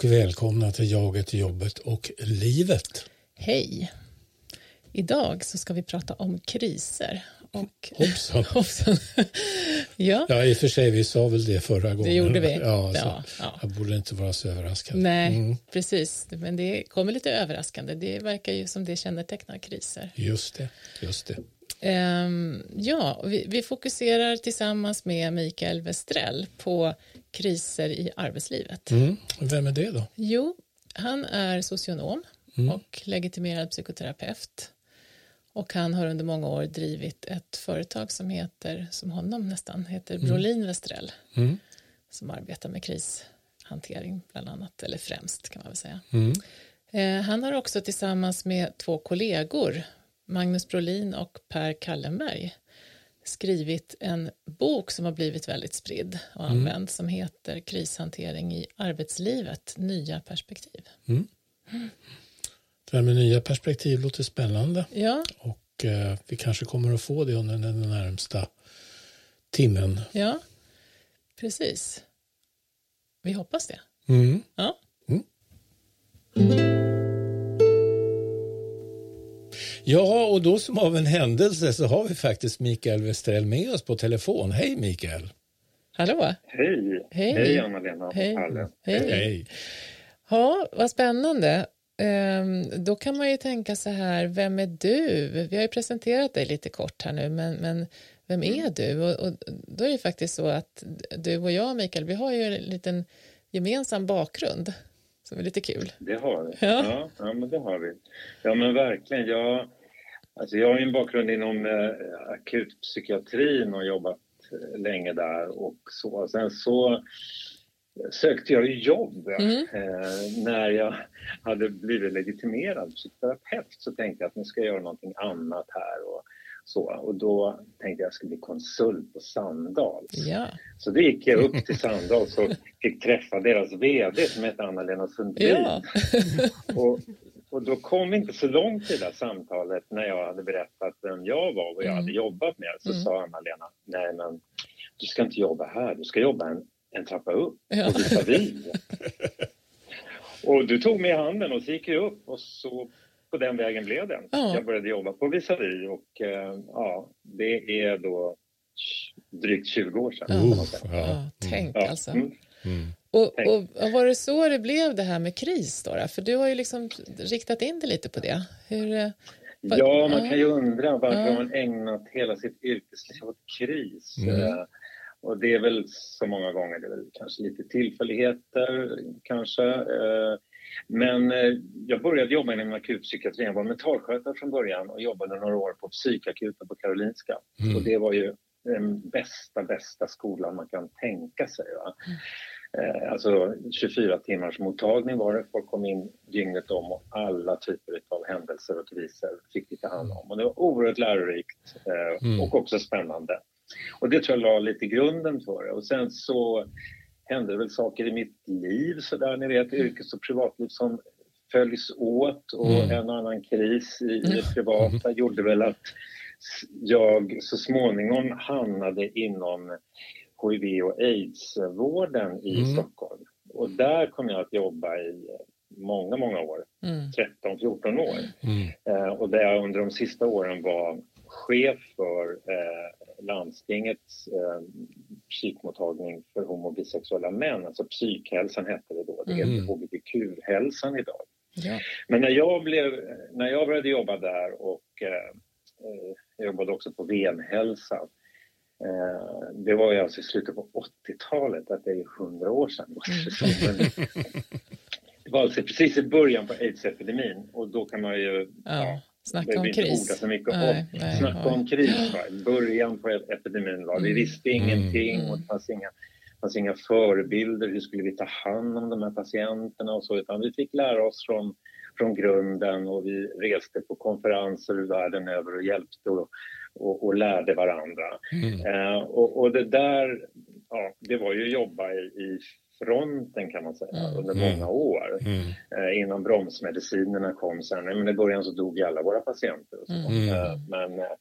Och välkomna till Jaget, jobbet och livet. Hej! Idag så ska vi prata om kriser. Och... Hoppsan. Hoppsan. ja. ja, i och för sig, vi sa väl det förra gången. Det gjorde vi. Ja, ja, ja. Jag borde inte vara så överraskad. Nej, mm. precis. Men det kommer lite överraskande. Det verkar ju som det kännetecknar kriser. Just det. Just det. Um, ja, vi, vi, fokuserar tillsammans med Mikael Westrell på kriser i arbetslivet. Mm. Vem är det då? Jo, han är socionom mm. och legitimerad psykoterapeut. Och han har under många år drivit ett företag som heter, som honom nästan, heter mm. Brolin Westrell. Mm. Som arbetar med krishantering bland annat, eller främst kan man väl säga. Mm. Eh, han har också tillsammans med två kollegor, Magnus Brolin och Per Kallenberg, skrivit en bok som har blivit väldigt spridd och mm. använd som heter Krishantering i arbetslivet, nya perspektiv. Mm. Det här med nya perspektiv låter spännande. Ja. Och eh, vi kanske kommer att få det under den närmsta timmen. Ja, precis. Vi hoppas det. Mm. Ja. Mm. Ja, och då som av en händelse så har vi faktiskt Mikael Westrell med oss på telefon. Hej Mikael! Hallå! Hej! Hej, Hej Anna-Lena Hej. Hej. Hej! Ja, vad spännande. Ehm, då kan man ju tänka så här, vem är du? Vi har ju presenterat dig lite kort här nu, men, men vem är mm. du? Och, och, då är det faktiskt så att du och jag, Mikael, vi har ju en liten gemensam bakgrund som är lite kul. Det har vi. Ja, ja, ja men det har vi. Ja, men verkligen. Jag, alltså jag har en bakgrund inom eh, akutpsykiatrin och jobbat eh, länge där och så. Sen så sökte jag jobb. Mm. Eh, när jag hade blivit legitimerad psykoterapeut så tänkte jag att nu ska jag göra någonting annat här. Och, så. och då tänkte jag att jag skulle bli konsult på Sandals. Ja. Så då gick jag upp till Sandals och fick träffa deras VD som hette Anna-Lena Sundin. Ja. och, och då kom vi inte så långt i det där samtalet när jag hade berättat vem jag var och vad jag mm. hade jobbat med. Så mm. sa Anna-Lena, nej men du ska inte jobba här, du ska jobba en en trappa upp ja. och vis Och du tog mig i handen och så gick jag upp och så på den vägen blev det. Ja. Jag började jobba på Visavi och eh, ja, det är då drygt 20 år sedan. Oh, ja. Tänk ja. alltså. Mm. Mm. Och, och, och, var det så det blev det här med KRIS då? För du har ju liksom riktat in dig lite på det. Hur, eh, ja, man kan ju undra varför man ägnat hela sitt yrkesliv åt KRIS. Mm. Eh, och det är väl så många gånger, det är väl kanske lite tillfälligheter kanske. Eh, men eh, jag började jobba inom akutpsykiatrin. Jag var mentalskötare från början och jobbade några år på psykakuten på Karolinska. Mm. Och det var ju den bästa, bästa skolan man kan tänka sig. Va? Mm. Alltså 24 timmars mottagning var det. Folk kom in dygnet om och alla typer av händelser och kriser fick vi ta hand om. Och det var oerhört lärorikt mm. och också spännande. Och det tror jag la lite grunden för det. Och sen så hände väl saker i mitt liv sådär, ni vet, yrkes och privatliv som följs åt och mm. en och annan kris i, det privata mm. gjorde väl att jag så småningom hamnade inom hiv och aids-vården i mm. Stockholm. Och där kom jag att jobba i många, många år. Mm. 13-14 år. Mm. Eh, och där jag under de sista åren var chef för eh, landstingets eh, psykmottagning för homo och bisexuella män, alltså psykhälsan hette det då, det heter mm. hbtq-hälsan idag. Ja. Men när jag, blev, när jag började jobba där och eh, jag jobbade också på VM-hälsa eh, det var ju alltså i slutet på 80-talet, att det är 100 år sedan. Mm. det var alltså precis i början på aids-epidemin och då kan man ju ja. Ja, Snacka om kris. Så mycket nej, om. Nej, Snacka nej. om kris. Va? Början på epidemin. Va? Vi mm. visste ingenting mm. och det fanns inga, fanns inga förebilder. Hur skulle vi ta hand om de här patienterna och så. Utan vi fick lära oss från, från grunden och vi reste på konferenser världen över och hjälpte och, och, och lärde varandra. Mm. Uh, och, och, det där, ja, det var ju att jobba i, i fronten kan man säga mm. under många mm. år. Mm. Eh, innan bromsmedicinerna kom sen. Men I början så dog alla våra patienter. Mm. Eh, men eh,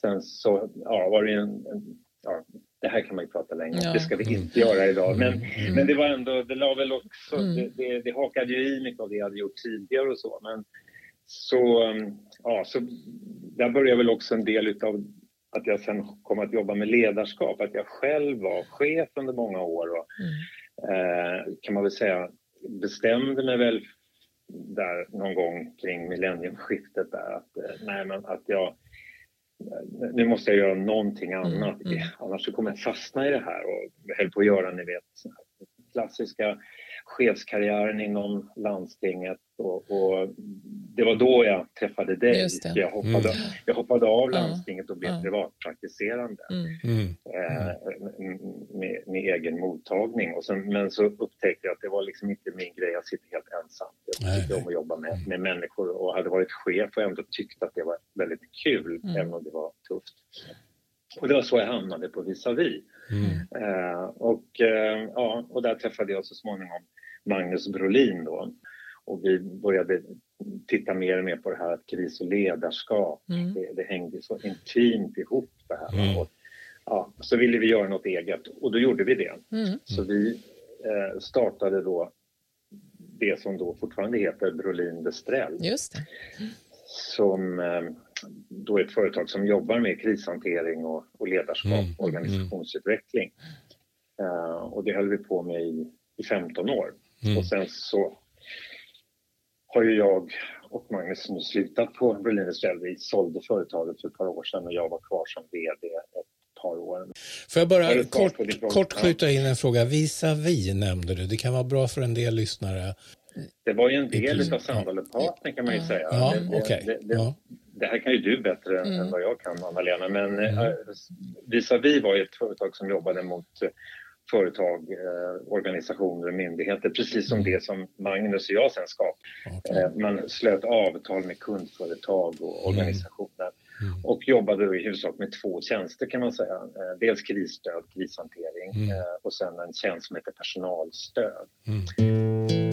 sen så ja, var det en, en ja, det här kan man ju prata länge ja. det ska vi inte göra idag. Men, mm. men det var ändå, det la väl också, mm. det, det, det hakade ju i mycket av det jag hade gjort tidigare och så. Men så, ja, så där började väl också en del utav att jag sen kom att jobba med ledarskap, att jag själv var chef under många år och mm. Eh, kan man väl säga bestämde mig väl där någon gång kring millenniumskiftet där att, eh, nej, men att jag nu måste jag göra någonting mm, annat, mm. annars så kommer jag fastna i det här och höll på att göra, ni vet, klassiska chefskarriären inom landstinget och, och, det var då jag träffade dig. Jag hoppade, mm. jag hoppade av landstinget och blev ja. privatpraktiserande mm. mm. eh, med, med, egen mottagning. Och sen, men så upptäckte jag att det var liksom inte min grej att sitta helt ensam. Jag tyckte om att jobba med, med människor och hade varit chef och ändå tyckt att det var väldigt kul, mm. även om det var tufft. Och det var så jag hamnade på Visavi. Mm. Eh, och, eh, ja, och där träffade jag så småningom Magnus Brolin då. Och vi började titta mer och mer på det här att kris och ledarskap, mm. det, det, hängde så intimt ihop det här. Mm. Och, ja, så ville vi göra något eget och då gjorde vi det. Mm. Så vi eh, startade då det som då fortfarande heter Brolin Bestrell. Just det. Som eh, då är ett företag som jobbar med krishantering och, och ledarskap, mm. mm. organisationsutveckling. Uh, och det höll vi på med i, i 15 år. Mm. Och sen så har ju jag och Magnus nu slutat på Berlin Israel. Vi sålde företaget för ett par år sedan och jag var kvar som VD ett par år. Får jag bara kort, kort skjuta in en fråga? Visa-vi nämnde du. Det kan vara bra för en del lyssnare. Det var ju en del av Sandalepartner kan man ju säga. Ja, det, okay. det, det, ja. det, här kan ju du bättre mm. än vad jag kan, Anna-Lena. Men mm. äh, Visa-vi var ju ett företag som jobbade mot företag, eh, organisationer och myndigheter, precis som mm. det som Magnus och jag sen skapade. Okay. Eh, man slöt avtal med kundföretag och mm. organisationer mm. och jobbade i huvudsak med två tjänster kan man säga. Eh, dels krisstöd, krishantering mm. Eh, och sen en tjänst som heter personalstöd. Mm.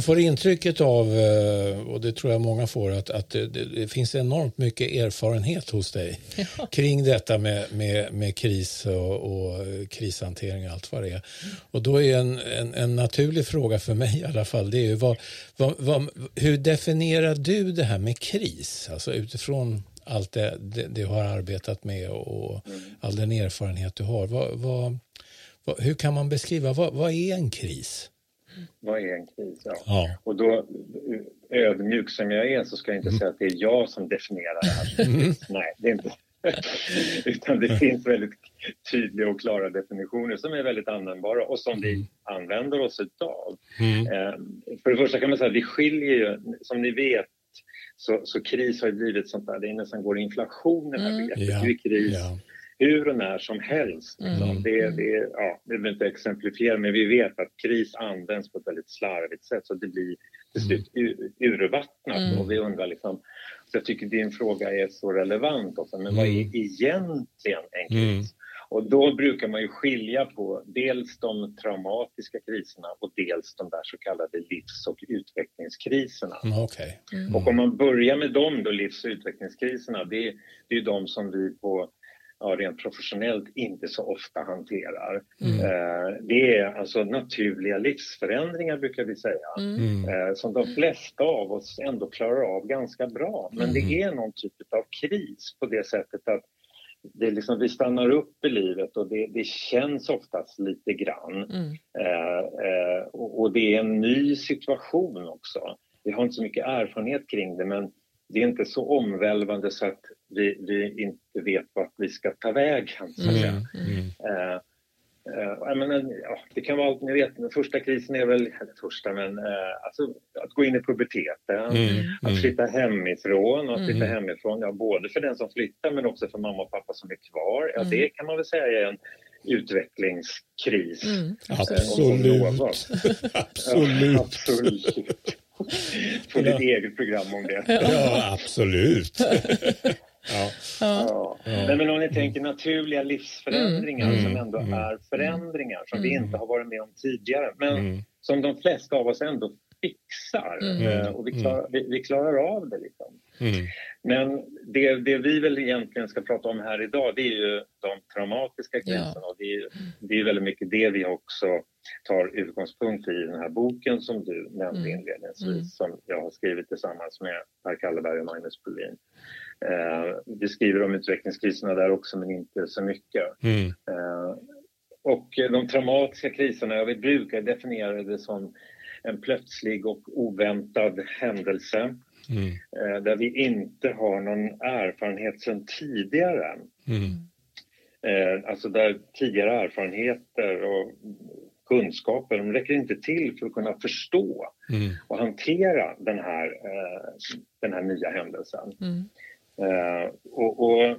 Man får intrycket av, eh, och det tror jag många får, att, att det, det finns enormt mycket erfarenhet hos dig ja. kring detta med, med, med kris och, och, krishantering och allt vad det är. Och då är en, en, en, naturlig fråga för mig i alla fall, det är ju vad, vad, vad, hur definierar du det här med kris? Alltså utifrån allt det, det, du har arbetat med och, all den erfarenhet du har. Vad, hur kan man beskriva, vad, vad är en kris? Vad är en kris? Ja. ja. Och då, ödmjuk som jag är, så ska jag inte mm. säga att det är jag som definierar det här. Mm. Nej, det är inte Utan det finns väldigt tydliga och klara definitioner som är väldigt användbara och som vi mm. använder oss utav. Mm. Ehm, för det första kan man säga att vi skiljer ju, som ni vet, så, så kris har ju blivit sånt där, det är nästan går inflation i det här mm. begreppet. Ja. Det är kris. Ja hur och när som helst. Liksom. Mm. Det, det, ja, det vill inte exemplifiera, men vi vet att kris används på ett väldigt slarvigt sätt så det blir till slut mm. urvattnat. Mm. Och vi undrar liksom, så jag tycker din fråga är så relevant också, men vad är mm. egentligen en kris? Mm. Och då brukar man ju skilja på dels de traumatiska kriserna och dels de där så kallade livs och utvecklingskriserna. Mm, okay. mm. Och om man börjar med dem då, livs och utvecklingskriserna, det, det är de som vi på ja, rent professionellt inte så ofta hanterar. Mm. Eh, det är alltså naturliga livsförändringar brukar vi säga, mm. mm. eh, som de flesta av oss ändå klarar av ganska bra. Men mm. det är någon typ av kris på det sättet att det liksom, vi stannar upp i livet och det, det känns oftast lite grann. Mm. Eh, eh och, och, det är en ny situation också. Vi har inte så mycket erfarenhet kring det men det är inte så omvälvande så att vi, vi inte vet vart vi ska ta vägen. Så att mm, mm. Uh, uh, menar, ja, det kan vara, ni vet, den första krisen är väl, eller första, men uh, alltså, att gå in i puberteten, mm, att mm. flytta hemifrån och att flytta mm. hemifrån, ja, både för den som flyttar men också för mamma och pappa som är kvar. Ja, det kan man väl säga är en utvecklingskris. Mm. Absolut. absolut. Ja, absolut. Få ditt eget program om det. Ja, absolut. Ja. Ja. Nej, men om ni tänker naturliga livsförändringar mm. som ändå mm. är förändringar som vi inte har varit med om tidigare men som de flesta av oss ändå fixar mm. och vi klarar, vi, vi, klarar av det. Liksom. Mm. Men det, det, vi väl egentligen ska prata om här idag det är ju de traumatiska kriserna ja. och det är, det är väldigt mycket det vi också tar utgångspunkt i den här boken som du nämnde mm. inledningsvis mm. som jag har skrivit tillsammans med Per Kalleberg och Magnus Brolin. Eh, vi skriver om utvecklingskriserna där också men inte så mycket. Mm. Eh, och de traumatiska kriserna, jag brukar definiera det som en plötslig och oväntad händelse mm. Eh, där vi inte har någon erfarenhet sedan tidigare. Mm. Eh, alltså där tidigare erfarenheter och kunskaper de räcker inte till för att kunna förstå mm. och hantera den här, eh, den här nya händelsen. Mm. Och, och,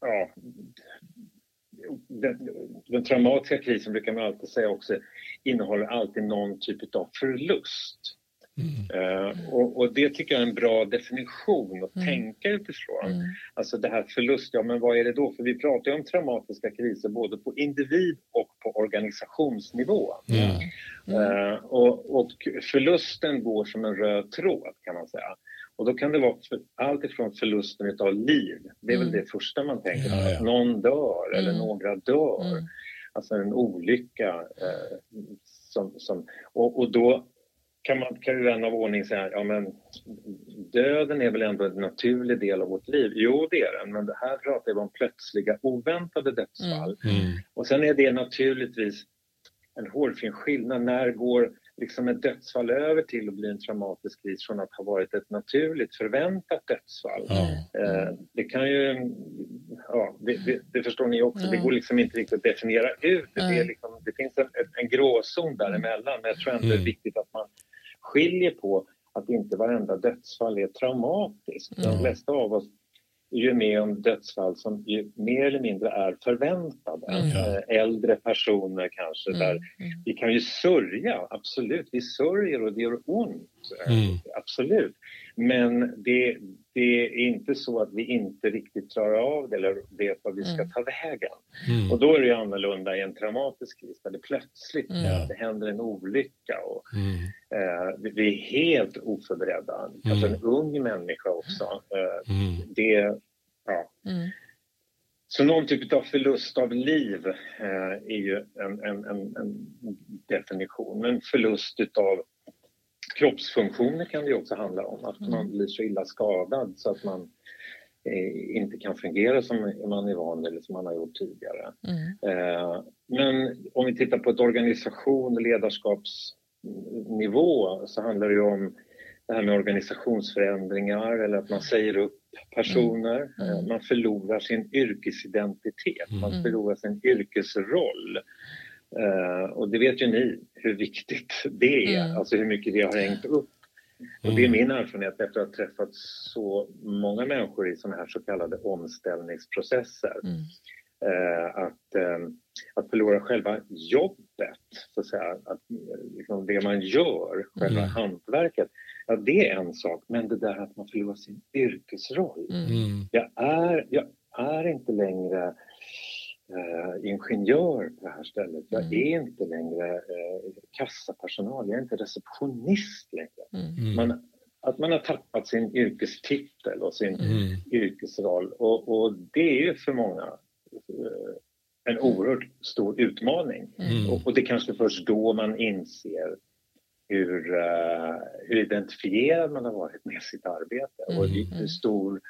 ja, den, den, traumatiska krisen brukar man alltid säga också innehåller alltid någon typ av förlust. Mm. Uh, och, och, det tycker jag är en bra definition att mm. tänka utifrån. Mm. Alltså det här förlust, ja men vad är det då? För vi pratar ju om traumatiska kriser både på individ och på organisationsnivå. Uh, och, och, förlusten går som en röd tråd kan man säga. Och då kan det vara för, allt ifrån förlusten av liv, det är väl mm. det första man tänker på, ja, ja. att någon dör eller några dör. Alltså en olycka. Eh, som, som, och, och då kan, man, kan ju vän av ordning säga ja men döden är väl ändå en naturlig del av vårt liv? Jo, det är den, men det här pratar vi om plötsliga oväntade dödsfall. Mm. Mm. Och sen är det naturligtvis en hårfin skillnad. När går liksom ett dödsfall över till att bli en traumatisk kris från att ha varit ett naturligt förväntat dödsfall. Mm. det kan ju, ja, det, det, det förstår ni också, det går liksom inte riktigt att definiera ut. Det, är liksom, det finns en, en gråzon däremellan, men jag tror ändå det är mm. viktigt att man skiljer på att inte varenda dödsfall är traumatiskt. De flesta av oss ju med om dödsfall som ju mer eller mindre är förväntade. Mm. Eh, äldre personer kanske, mm. där mm. vi kan ju sörja, absolut, vi sörjer och det gör ont, mm. absolut. Men det, det är inte så att vi inte riktigt klarar av det eller vet vad vi ska mm. ta vägen. Mm. Och då är det ju annorlunda i en traumatisk kris där det plötsligt mm. det händer en olycka och mm. eh, vi är helt oförberedda. Kanske en ung människa också. Eh, det, ja. Så någon typ av förlust av liv eh, är ju en, en, en, en definition. En förlust av kroppsfunktioner kan det också handla om. Att man blir så illa skadad så att man eh, inte kan fungera som man är van eller som man har gjort tidigare. Mm. Eh, men om vi tittar på ett organisation och ledarskapsnivå så handlar det om det här med organisationsförändringar eller att man säger upp personer. Mm. Mm. Man förlorar sin yrkesidentitet, man mm. förlorar sin yrkesroll. Uh, och det vet ju ni hur viktigt det är, mm. alltså hur mycket det har hängt upp. Och det är min erfarenhet efter att ha träffat så många människor i sådana här så kallade omställningsprocesser. Mm. Uh, att, um, att förlora själva jobbet, så att säga, att, liksom det man gör, själva mm. hantverket, ja det är en sak, men det där att man förlorar sin yrkesroll. Mm. Jag, är, jag är inte längre eh, ingenjör på det här stället. Jag mm. är inte längre eh, kassapersonal, jag är inte receptionist längre. Mm. Man, att man har tappat sin yrkestitel och sin mm. yrkesroll och, och, det är ju för många eh, en oerhört stor utmaning. Mm. Och, och, det är kanske först då man inser hur, uh, hur identifierad man har varit med sitt arbete och hur mm. stor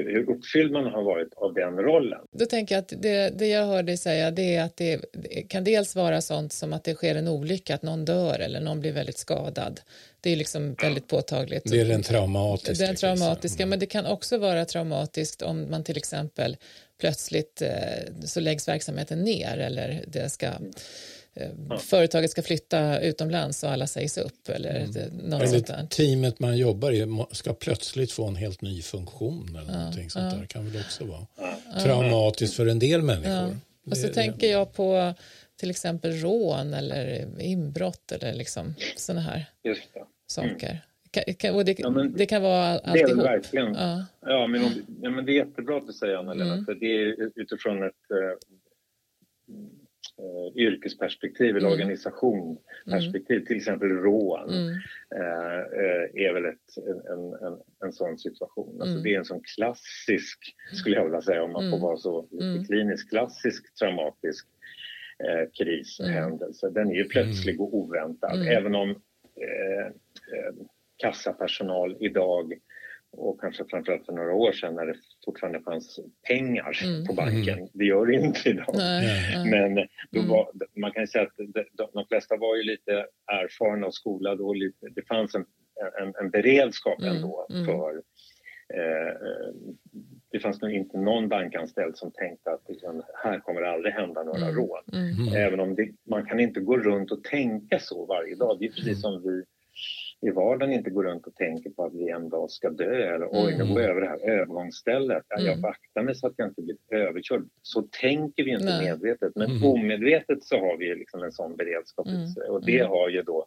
hur uppfylld man har varit av den rollen. Då tänker jag att det, det jag hör dig säga det är att det, det, kan dels vara sånt som att det sker en olycka, att någon dör eller någon blir väldigt skadad. Det är liksom väldigt påtagligt. Det är den traumatiska. Den traumatiska, mm. men det kan också vara traumatiskt om man till exempel plötsligt eh, så läggs verksamheten ner eller det ska ja. företaget ska flytta utomlands och alla sägs upp eller mm. något eller sånt där. Teamet man jobbar i ska plötsligt få en helt ny funktion eller ja. någonting sånt ja. där kan väl också vara traumatiskt för en del människor. Och så det, tänker jag på till exempel rån eller inbrott eller liksom sådana här saker. Mm och det, ja, men, det kan vara alltihop. Det är det verkligen. Ja. Ja, men, ja, men det är jättebra att du säger Anna-Lena, mm. för det är utifrån ett eh, yrkesperspektiv eller mm. organisationsperspektiv, mm. till exempel rån, mm. eh, eh är väl ett, en, en, en sån situation. Alltså mm. Det är en sån klassisk, skulle jag vilja säga om man får mm. vara så lite klinisk, klassisk traumatisk eh, krishändelse. Den är ju plötslig och oväntad, även om eh, eh, kassapersonal idag och kanske framförallt för några år sedan när det fortfarande fanns pengar mm. på banken. Mm. Det gör det inte idag. Nej. Men då mm. var, man kan säga att de, de flesta var ju lite erfarna och skolade och lite, det fanns en, en, en beredskap mm. ändå mm. för eh, det fanns nog inte någon bankanställd som tänkte att liksom, här kommer det aldrig hända några mm. rån. Mm. Även om det, man kan inte gå runt och tänka så varje dag. Det är precis som vi i vardagen inte går runt och tänker på att vi en dag ska dö eller oj, nu går jag över det här övergångsstället. Mm. Jag vaktar mig så att jag inte blir överkörd. Så tänker vi inte Nej. medvetet, men mm. omedvetet så har vi liksom en sån beredskap. Mm. Och det mm. har ju då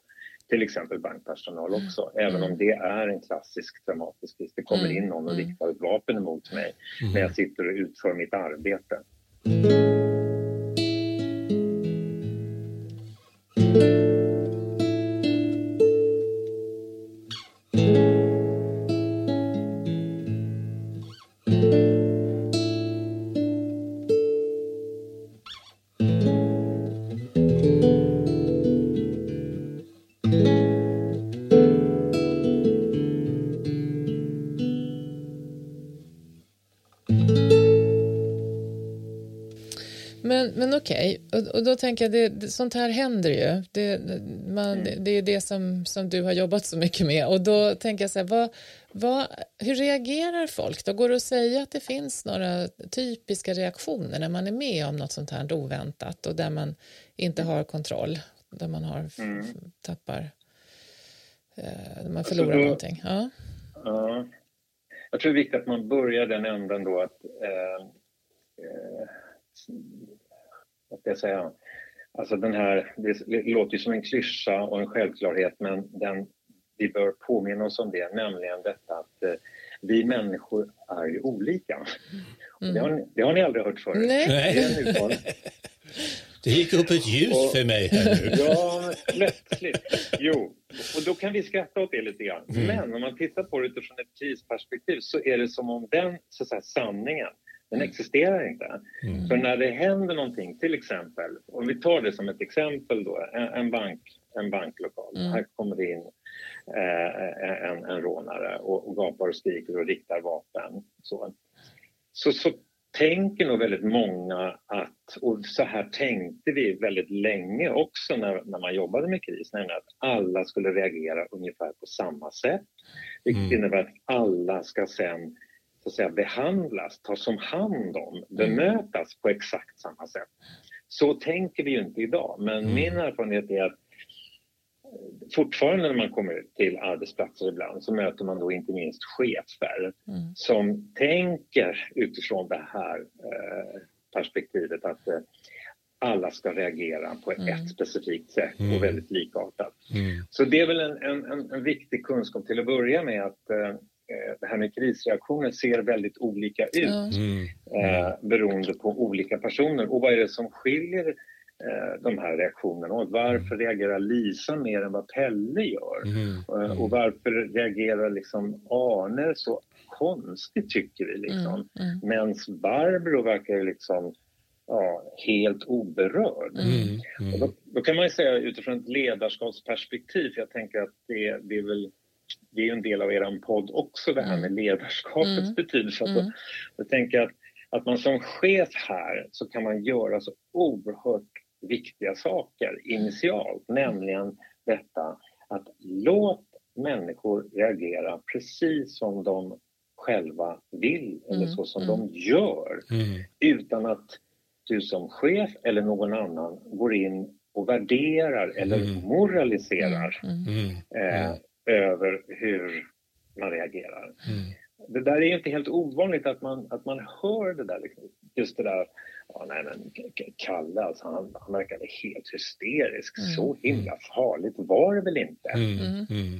till exempel bankpersonal också, mm. även om det är en klassisk traumatisk kris. Det kommer in någon och riktar ett vapen emot mig när jag sitter och utför mitt arbete. Okej, okay. och, och, då tänker jag, det, det, sånt här händer ju. Det, man, mm. det är det som, som du har jobbat så mycket med. Och då tänker jag så här, vad, vad, hur reagerar folk? Då går det att säga att det finns några typiska reaktioner när man är med om något sånt här oväntat och där man inte har kontroll, där man har, mm. tappar, eh, man förlorar alltså då, någonting. Ja. ja. Jag tror det är viktigt att man börjar den änden då att eh, eh, vad ska jag säga, alltså den här, det låter ju som en klyscha och en självklarhet men den, vi bör påminna oss om det, nämligen detta att eh, vi människor är ju olika. Mm. Det, har ni, det, har ni, aldrig hört förut. Nej. Det, det gick upp ett ljus och, för mig här nu. Ja, plötsligt. Jo, och då kan vi skratta åt det lite grann. Mm. Men om man tittar på det utifrån ett krisperspektiv så är det som om den så att säga, sanningen den existerar inte. Mm. För när det händer någonting, till exempel, om vi tar det som ett exempel då, en, en bank, en banklokal. Mm. Här kommer det in eh, en, en rånare och, och gapar och skriker och riktar vapen. Så, så, så tänker nog väldigt många att, och så här tänkte vi väldigt länge också när, när man jobbade med kris, nämligen att alla skulle reagera ungefär på samma sätt. Vilket mm. innebär att alla ska sen så att säga, behandlas, tas om hand om, mm. bemötas på exakt samma sätt. Så tänker vi ju inte idag, men mm. min erfarenhet är att eh, fortfarande när man kommer till arbetsplatser ibland så möter man då inte minst chefer mm. som tänker utifrån det här eh, perspektivet att eh, alla ska reagera på mm. ett specifikt sätt mm. och väldigt likartat. Mm. Så det är väl en, en, en, viktig kunskap till att börja med att Eh, det här med krisreaktioner ser väldigt olika ut mm. eh, beroende på olika personer. Och vad är det som skiljer eh, de här reaktionerna åt? Varför mm. reagerar Lisa mer än vad Pelle gör? Mm. Eh, och varför reagerar liksom Arne så konstigt tycker vi liksom? Mm. mm. Medan Barbro verkar liksom ja, helt oberörd. Mm. Mm. Då, då, kan man ju säga utifrån ett ledarskapsperspektiv, för jag tänker att det, det är väl det är ju en del av er podd också, det här mm. med ledarskapets mm. betydelse. Alltså, mm. Jag tänker att, att man som chef här så kan man göra så oerhört viktiga saker initialt, mm. nämligen detta att låt människor reagera precis som de själva vill eller mm. så som de gör utan att du som chef eller någon annan går in och värderar eller moraliserar eh, över hur man reagerar. Mm. Det där är inte helt ovanligt att man, att man hör det där, liksom, just det där, ja, nej men Kalle alltså, han, han verkade helt hysterisk, mm. så himla farligt var det väl inte? Mm. mm. mm.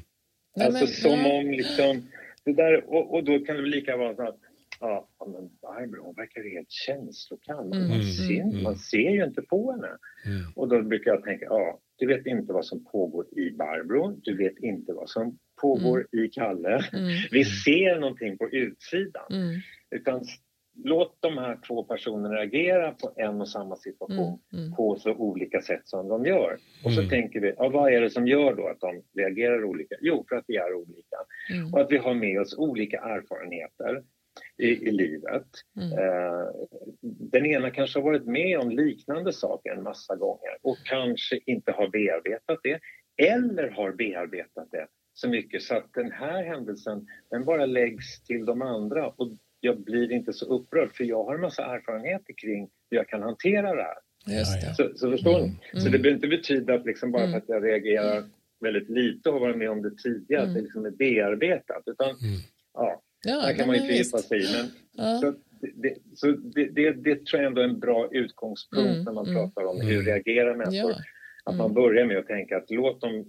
Nej, alltså men, som nej. om liksom, det där, och, och då kan det lika vara så att Ja, men Barbro, hon verkar helt känslokall. Mm. Man, ser, mm. man ser ju inte på henne. Mm. Och då brukar jag tänka, ja, du vet inte vad som pågår i Barbro. Du vet inte vad som pågår mm. i Kalle. Mm. Vi ser någonting på utsidan. Mm. Utan låt de här två personerna reagera på en och samma situation mm, mm. på så olika sätt som de gör. Och så mm. tänker vi, ja, vad är det som gör då att de reagerar olika? Jo, för att vi är olika. Mm. Och att vi har med oss olika erfarenheter i, i livet. Mm. Eh, den ena kanske har varit med om liknande saker en massa gånger och kanske inte har bearbetat det eller har bearbetat det så mycket så att den här händelsen den bara läggs till de andra och jag blir inte så upprörd för jag har en massa erfarenheter kring hur jag kan hantera det här. Det. Så, så förstår ni? Mm. Så det mm. behöver inte betyda att liksom bara för att jag reagerar väldigt lite och har varit med om det tidigare, mm. att det liksom är bearbetat. Utan, mm. ja, ja, här kan man ju fördjupa sig. Men, ja. så det, så det, det, det, tror jag ändå är en bra utgångspunkt mm. när man mm. pratar om hur reagerar människor. Ja. Att man börjar med att tänka att låt dem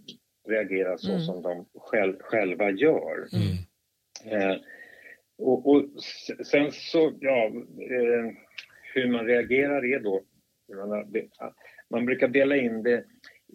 reagera så som de själv, själva gör. Eh, och, och, sen så, ja, eh, hur man reagerar är då, man brukar dela in det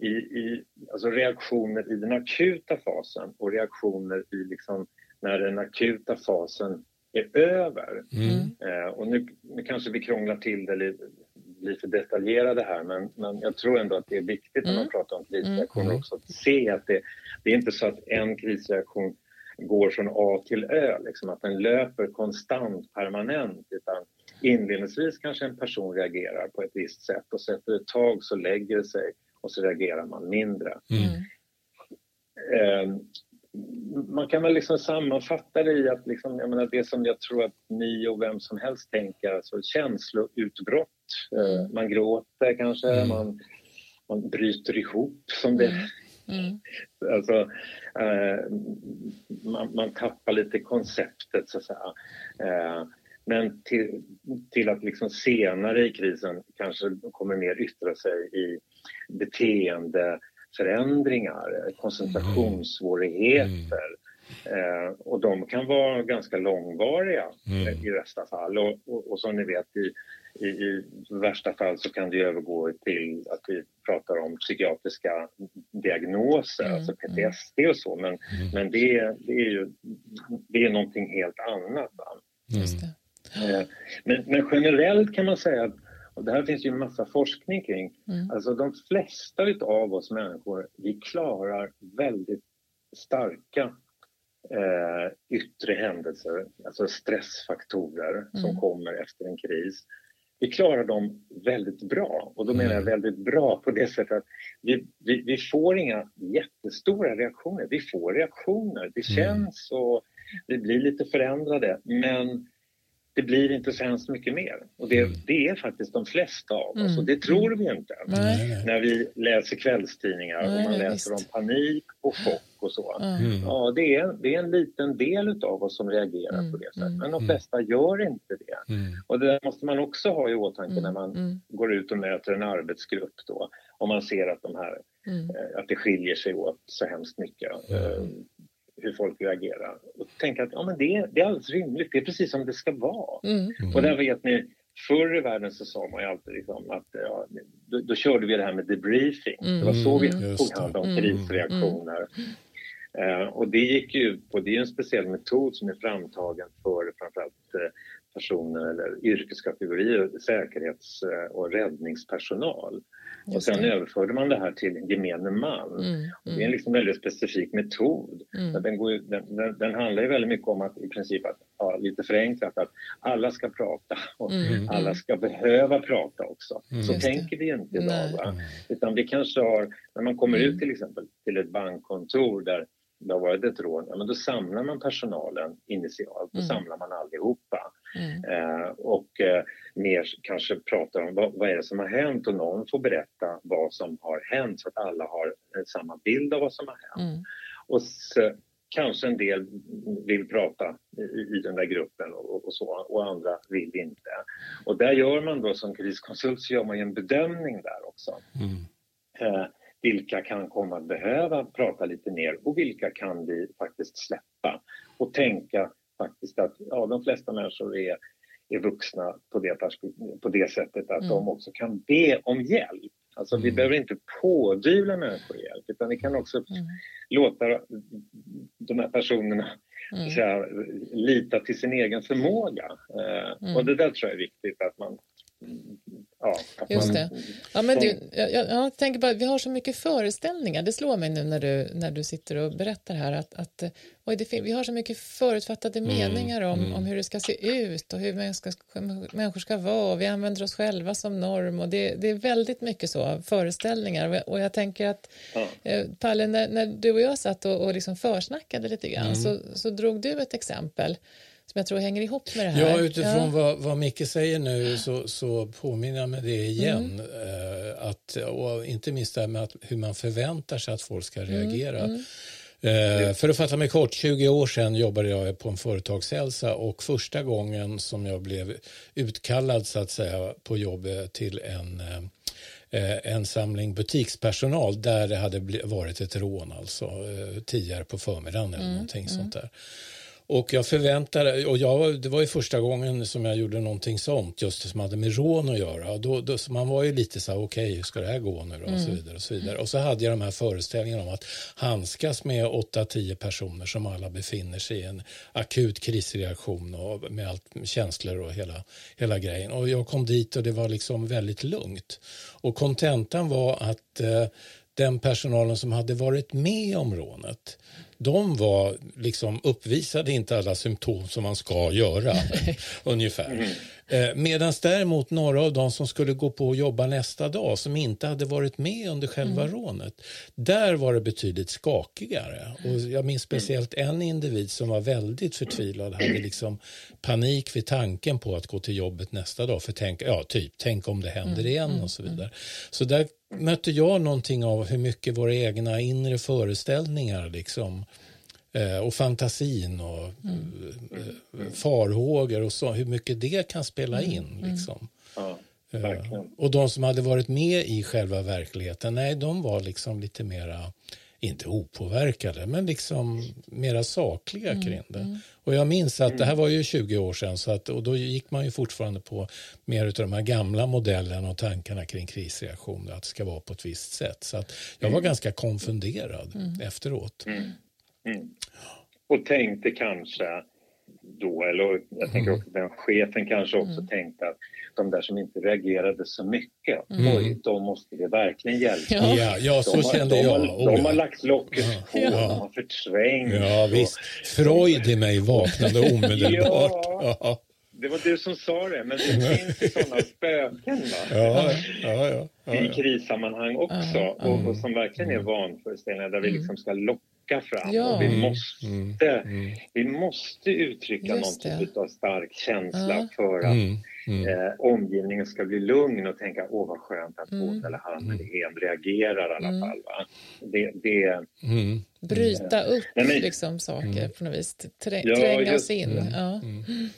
i, i alltså reaktioner i den akuta fasen och reaktioner i liksom när den akuta fasen är över. Mm. Eh, och nu, nu kanske vi krånglar till det eller blir för detaljerade här men, men jag tror ändå att det är viktigt mm. när man mm. pratar om krisreaktioner mm. också att se att det, det är inte så att en krisreaktion går från A till Ö, liksom att den löper konstant, permanent. Utan inledningsvis kanske en person reagerar på ett visst sätt och så efter ett tag så lägger det sig och så reagerar man mindre. Mm. Man kan väl liksom sammanfatta det i att liksom, jag menar, det som jag tror att ni och vem som helst tänker, alltså känsloutbrott. Eh, mm. man gråter kanske, mm. man, man bryter ihop som det mm. Mm. Alltså, eh, man, man, tappar lite konceptet så att säga. Eh, men till, till, att liksom senare i krisen kanske kommer mer yttra sig i beteendeförändringar, koncentrationssvårigheter. Mm. Eh, och de kan vara ganska långvariga mm. i bästa fall. Och, och, och som ni vet i i, i värsta fall så kan det övergå till att vi pratar om psykiatriska diagnoser, mm. alltså PTSD och så. Men, mm. men det, det, är ju det är någonting helt annat. Mm. Men, men, generellt kan man säga att och det här finns ju en massa forskning kring. Mm. Alltså de flesta av oss människor, vi klarar väldigt starka eh, yttre händelser, alltså stressfaktorer mm. som kommer efter en kris vi klarar dem väldigt bra. Och då menar jag mm. väldigt bra på det sättet att vi, vi, vi får inga jättestora reaktioner. Vi får reaktioner, det mm. känns och vi blir lite förändrade men det blir inte så hemskt mycket mer. Och det, mm. det är faktiskt de flesta av oss och det tror vi inte. Nej. När vi läser kvällstidningar Nej, och man läser visst. om panik och chock och så. Mm. Ja, det är, det är en liten del av oss som reagerar mm. på det sättet. Men de mm. flesta gör inte det. Mm. Och det måste man också ha i åtanke när man går ut och möter en arbetsgrupp då. Om man ser att, de här, eh, att det skiljer sig åt så hemskt mycket. Eh, hur folk reagerar. Och tänka att ja, men det, det är alldeles rimligt, det är precis som det ska vara. Mm. Och där vet ni, förr i världen så sa man ju alltid liksom att ja, då, då, körde vi det här med debriefing. Mm. Det var så vi tog hand om krisreaktioner. Mm. Uh, och det gick ju ut på, det är en speciell metod som är framtagen för framförallt uh, personer eller yrkeskategorier, säkerhets eh, och räddningspersonal. Och sen överförde man det här till gemene man. Mm, mm. Det är en mm. liksom väldigt specifik metod. Mm. Den, går, den, den, den, handlar ju väldigt mycket om att i princip att, ja, lite förenklat att alla ska prata och mm, mm. alla ska behöva prata också. Så Just tänker det. vi inte idag. Utan vi kanske har, när man kommer ut till exempel till ett bankkontor där det har varit ett rån, ja, men då samlar man personalen initialt, då samlar man allihopa. Mm. Eh, och eh, mer kanske pratar om vad, vad är det som har hänt och någon får berätta vad som har hänt så att alla har eh, samma bild av vad som har hänt. Mm. Och så, kanske en del vill prata i, i den där gruppen och, och, så och andra vill inte. Och där gör man då som kriskonsult så gör man ju en bedömning där också. Mm. Eh, vilka kan komma att behöva prata lite mer och vilka kan vi faktiskt släppa och tänka faktiskt att ja, de flesta människor är, är vuxna på det, på det sättet att mm. de också kan be om hjälp. Alltså vi mm. behöver inte pådyvla människor hjälp utan vi kan också mm. låta de här personerna mm. säga, lita till sin egen förmåga. Eh, mm. Och det där tror jag är viktigt att man Ja, Just det. Ja, men du, jag, jag, tänker bara, vi har så mycket föreställningar. Det slår mig nu när du, när du sitter och berättar här att, att oj, det, vi har så mycket förutfattade mm, meningar om, mm. om hur det ska se ut och hur människor ska, människor ska vara. Vi använder oss själva som norm och det, det är väldigt mycket så, föreställningar. Och jag tänker att, ja. Eh, Palle, när, när, du och jag satt och, och liksom försnackade lite grann mm. så, så drog du ett exempel som jag tror hänger ihop med det här. Ja, utifrån ja. Vad, vad Micke säger nu så, så påminner jag mig det igen. Mm. Eh, att, och inte minst det här med att, hur man förväntar sig att folk ska mm, reagera. Mm. Eh, för att fatta mig kort, 20 år sedan jobbade jag på en företagshälsa och första gången som jag blev utkallad så att säga på jobbet till en eh, en samling butikspersonal där det hade varit ett rån, alltså eh, tidigare på förmiddagen eller mm, någonting mm. sånt där. Och jag förväntade, och jag, det var ju första gången som jag gjorde någonting sånt, just det som hade med rån att göra. Då, då, man var ju lite så här, okej, okay, hur ska det här gå nu då? Och så mm. vidare och så vidare. Och så hade jag de här föreställningarna om att handskas med 8-10 personer som alla befinner sig i en akut krisreaktion och med allt känslor och hela, hela grejen. Och jag kom dit och det var liksom väldigt lugnt. Och kontentan var att eh, den personalen som hade varit med om rånet de var liksom uppvisade inte alla symptom som man ska göra, ungefär. Mm. Eh, Medan däremot några av de som skulle gå på och jobba nästa dag, som inte hade varit med under själva mm. rånet, där var det betydligt skakigare. Och jag minns speciellt en individ som var väldigt förtvivlad, hade liksom panik vid tanken på att gå till jobbet nästa dag, för tänk, ja, typ, tänk om det händer mm. igen och så mm. vidare. Så där mötte jag någonting av hur mycket våra egna inre föreställningar liksom, eh, och fantasin och mm. eh, farhågor och så, hur mycket det kan spela mm. in. Mm. Liksom. Ja, eh, och de som hade varit med i själva verkligheten, nej, de var liksom lite mera inte opåverkade, men liksom mera sakliga mm, kring det. Mm. Och jag minns att det här var ju 20 år sedan så att, och då gick man ju fortfarande på mer av de här gamla modellerna och tankarna kring krisreaktioner, att det ska vara på ett visst sätt. Så att jag var mm. ganska konfunderad mm. efteråt. Mm. Mm. Och tänkte kanske då, eller jag tänker också att den chefen kanske också tänkte att de där som inte reagerade så mycket, mm. oj, de måste det verkligen hjälpa. Ja, ja så har, kände de jag. Har, de, de har lagt locket på, ja. de har förträngt. Ja, visst. Freud i mig vaknade omedelbart. ja. Det var du som sa det, men det finns ju sådana spöken va? Ja, ja, ja, ja, i krissammanhang också och, och, som verkligen är vanföreställningar där vi mm. liksom ska locka fram. Ja. Och vi, måste, mm. mm. vi måste uttrycka Just någon typ av stark känsla för att mm mm. eh, omgivningen ska bli lugn och tänka åh vad skönt att mm. hon eller han eller mm. hen reagerar i alla mm. fall. Va? Det, det, mm. Bryta upp Nej, men, liksom saker på något vis, Trä, ja, tränga oss in. Ja.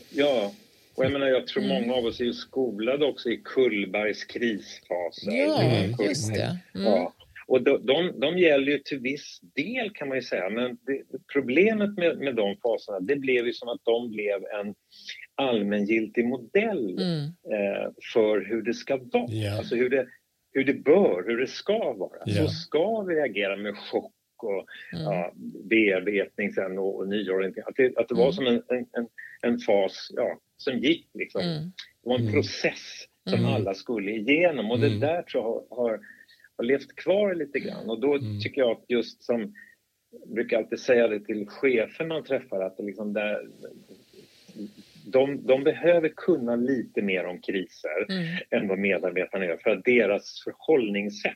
ja. Och jag menar, jag tror många av oss är ju skolade också i Kullbergs krisfaser. Ja, just det. Ja. Och de, de, de gäller ju till viss del kan man ju säga, men det, problemet med, med de faserna det blev ju som att de blev en allmängiltig modell mm. eh, för hur det ska vara. Yeah. Alltså hur det, hur det bör, hur det ska vara. Yeah. Så ska vi reagera med chock och mm. ja, bearbetning sen och, och nyorientering. Att det, att det var mm. som en, en, en, fas ja, som gick liksom. Mm. Det var en mm. process som mm. alla skulle igenom och det där tror jag har, har levt kvar lite grann och då tycker jag att just som jag brukar alltid säga det till chefer man träffar att liksom där, de, de behöver kunna lite mer om kriser mm. än vad medarbetarna gör för att deras förhållningssätt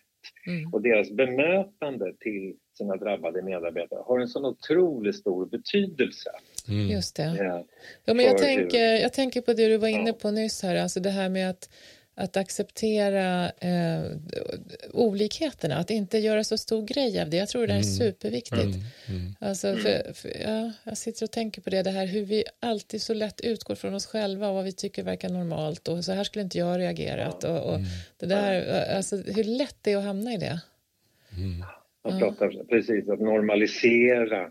mm. och deras bemötande till sina drabbade medarbetare har en sån otroligt stor betydelse. Mm. Just det. Ja, ja men jag, tänker, jag tänker på det du var inne på nyss här, alltså det här med att att acceptera eh, olikheterna, att inte göra så stor grej av det. Jag tror det är mm. superviktigt. Mm. Mm. Alltså, för, för, ja, jag sitter och tänker på det, det här hur vi alltid så lätt utgår från oss själva och vad vi tycker verkar normalt och så här skulle inte jag reagerat och, och mm. det där, alltså, hur lätt det är att hamna i det. Mm. Man pratar precis att normalisera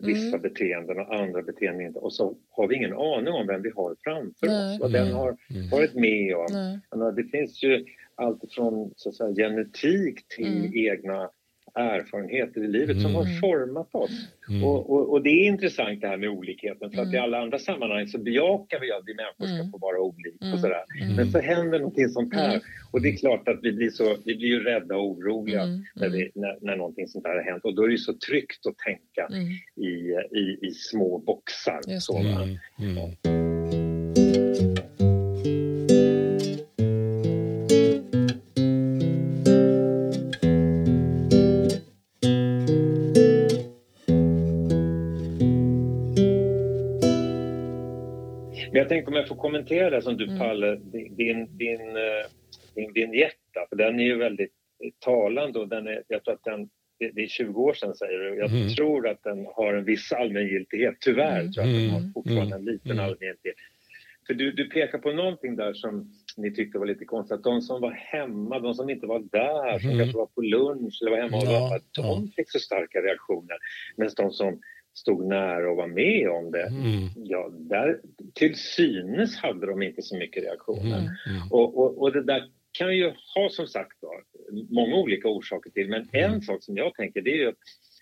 vissa mm. beteenden och andra beteenden inte. Och så har vi ingen aning om vem vi har framför Nej. oss, vad den har mm. varit med om. Nej. Det finns ju allt från så att säga, genetik till mm. egna erfarenheter i livet mm. som har mm. format oss. Mm. Och, och, och, det är intressant det här med olikheten för att i mm. alla andra sammanhang så bejakar vi att vi människor ska mm. få vara olika och sådär. Men så händer någonting sånt här och det är klart att vi blir, så, vi blir ju rädda och oroliga när, vi, när, när någonting sånt här har hänt och då är det ju så tryggt att tänka i, i, i små boxar. Så, jag tänkte om jag får kommentera det som du mm. Palle, din, din, eh, din vignett, för den är ju väldigt talande och den är, jag tror att den, det är 20 år sedan säger du, jag mm. tror att den har en viss allmängiltighet, tyvärr mm. tror jag att den har mm. fortfarande en liten mm. allmängiltighet. För du, du pekar på någonting där som ni tyckte var lite konstigt, att de som var hemma, de som inte var där, som mm. kanske var på lunch eller var hemma och ja, de ja. fick så starka reaktioner. Medan de som stod nära och var med om det, mm. ja, där, till synes hade de inte så mycket reaktioner. Mm. Mm. Och, och, och, det där kan ju ha som sagt då, många olika orsaker till, men en mm. sak som jag tänker det är ju att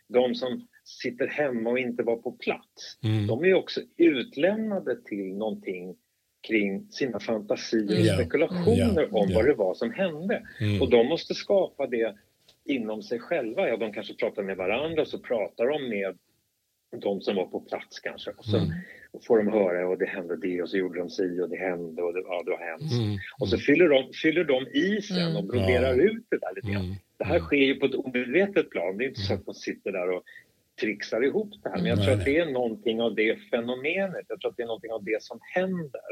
de som sitter hemma och inte var på plats, mm. de är ju också utlämnade till någonting kring sina fantasier och spekulationer yeah. om yeah. vad det var som hände. Mm. Och de måste skapa det inom sig själva. Ja, de kanske pratar med varandra och så pratar de med de som var på plats kanske. Och så mm. får de höra och det hände det och så gjorde de si och det hände och det, ja, det var hemskt. Mm. Och så fyller de, fyller de i sen mm. och broderar ja. ut det där lite grann. Mm. Det här sker ju på ett omedvetet plan. Det är inte så att man sitter där och trixar ihop det här. Men jag tror att det är någonting av det fenomenet. Jag tror att det är någonting av det som händer.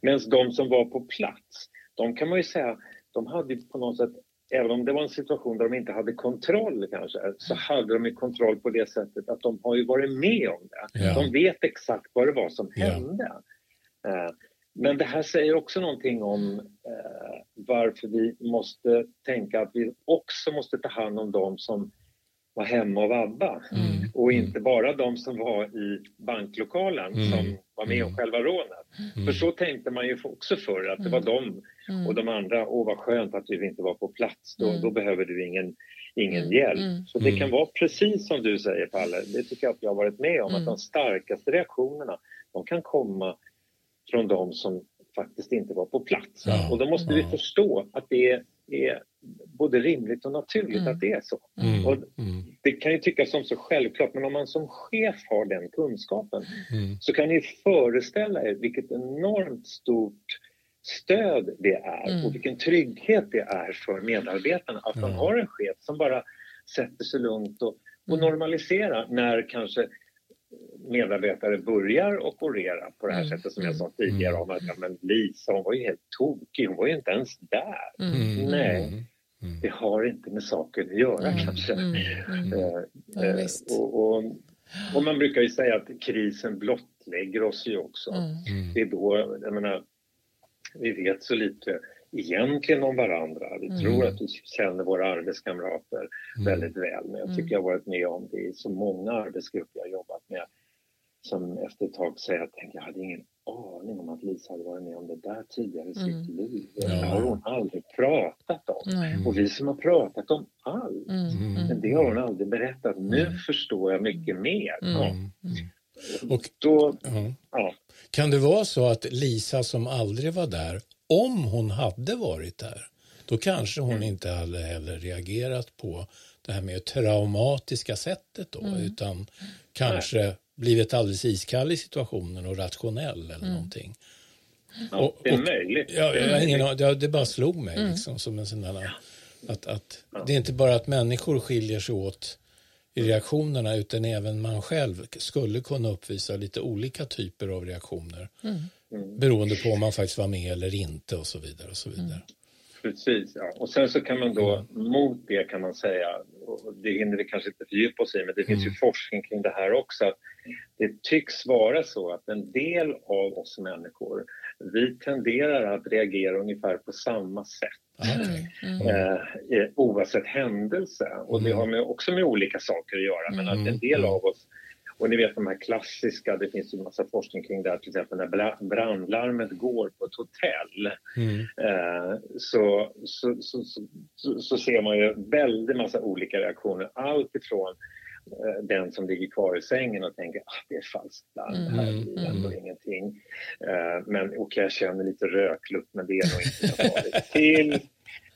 Medan de som var på plats, de kan man ju säga, de hade på något sätt även om det var en situation där de inte hade kontroll kanske, så hade de ju kontroll på det sättet att de har ju varit med om det. Ja. De vet exakt vad det var som hände. Ja. Eh, men det här säger också någonting om eh, varför vi måste tänka att vi också måste ta hand om dem som var hemma och vabba mm. och inte bara de som var i banklokalen mm. som var med om mm. själva rånet. Mm. För så tänkte man ju också förr att det var de mm. och de andra, åh vad skönt att du inte var på plats, då, då behöver du ingen, ingen hjälp. Så det kan vara precis som du säger Palle, det tycker jag att jag har varit med om, att de starkaste reaktionerna de kan komma från de som faktiskt inte var på plats. Ja. Och då måste ja. vi förstå att det är är både rimligt och naturligt mm. att det är så. Mm. Och mm. det kan ju tyckas som så självklart, men om man som chef har den kunskapen mm. så kan ni föreställa er vilket enormt stort stöd det är mm. och vilken trygghet det är för medarbetarna att de har en chef som bara sätter sig lugnt och, och mm. normaliserar när kanske medarbetare börjar och orera på det här mm. sättet som jag sa tidigare om att ja, men Lisa hon var ju helt tokig, hon var ju inte ens där. Mm. Nej, mm. det har inte med saken att göra mm. kanske. Mm. Mm. Eh, ja, eh, och, och, och, man brukar ju säga att krisen blottlägger oss ju också. Det är då, jag menar, vi vet så lite egentligen om varandra. Vi mm. tror att vi känner våra arbetskamrater mm. väldigt väl. Men jag tycker jag har varit med om det i så många arbetsgrupper jag jobbat med som efter ett tag säger att jag hade ingen aning om att Lisa hade varit med om det där tidigare i sitt mm. liv. Det har hon aldrig pratat om. Mm. Och vi som har pratat om allt, mm. mm. men det har hon aldrig berättat. Nu mm. förstår jag mycket mer. Ja. Mm. Och, Då, ja. Kan det vara så att Lisa som aldrig var där, om hon hade varit där, då kanske hon inte hade heller reagerat på det här med traumatiska sättet då, utan kanske blivit alldeles iskall i situationen och rationell eller mm. någonting. Ja, och, det är möjligt. Ja, jag ingen, det, det bara slog mig mm. liksom, som en sån där, att, att ja. Det är inte bara att människor skiljer sig åt i reaktionerna utan även man själv skulle kunna uppvisa lite olika typer av reaktioner mm. Mm. beroende på om man faktiskt var med eller inte och så vidare. Och så vidare. Mm. Precis, ja. och sen så kan man då mm. mot det kan man säga, och det hinner vi kanske inte fördjupa oss i, men det finns ju mm. forskning kring det här också, att det tycks vara så att en del av oss människor, vi tenderar att reagera ungefär på samma sätt Mm. Eh, eh, oavsett händelse. Och det mm. har med, också med olika saker att göra. Men att en del av oss och ni vet de här klassiska, det finns ju en massa forskning kring det här, till exempel när brandlarmet går på ett hotell mm. eh, så, så, så, så, så ser man ju väldigt massa olika reaktioner. Allt ifrån eh, den som ligger kvar i sängen och tänker att ah, det är falskt larm, det här mm, blir ändå mm. ingenting. Eh, men okej, okay, jag känner lite röklukt men det är nog inte så farligt. Till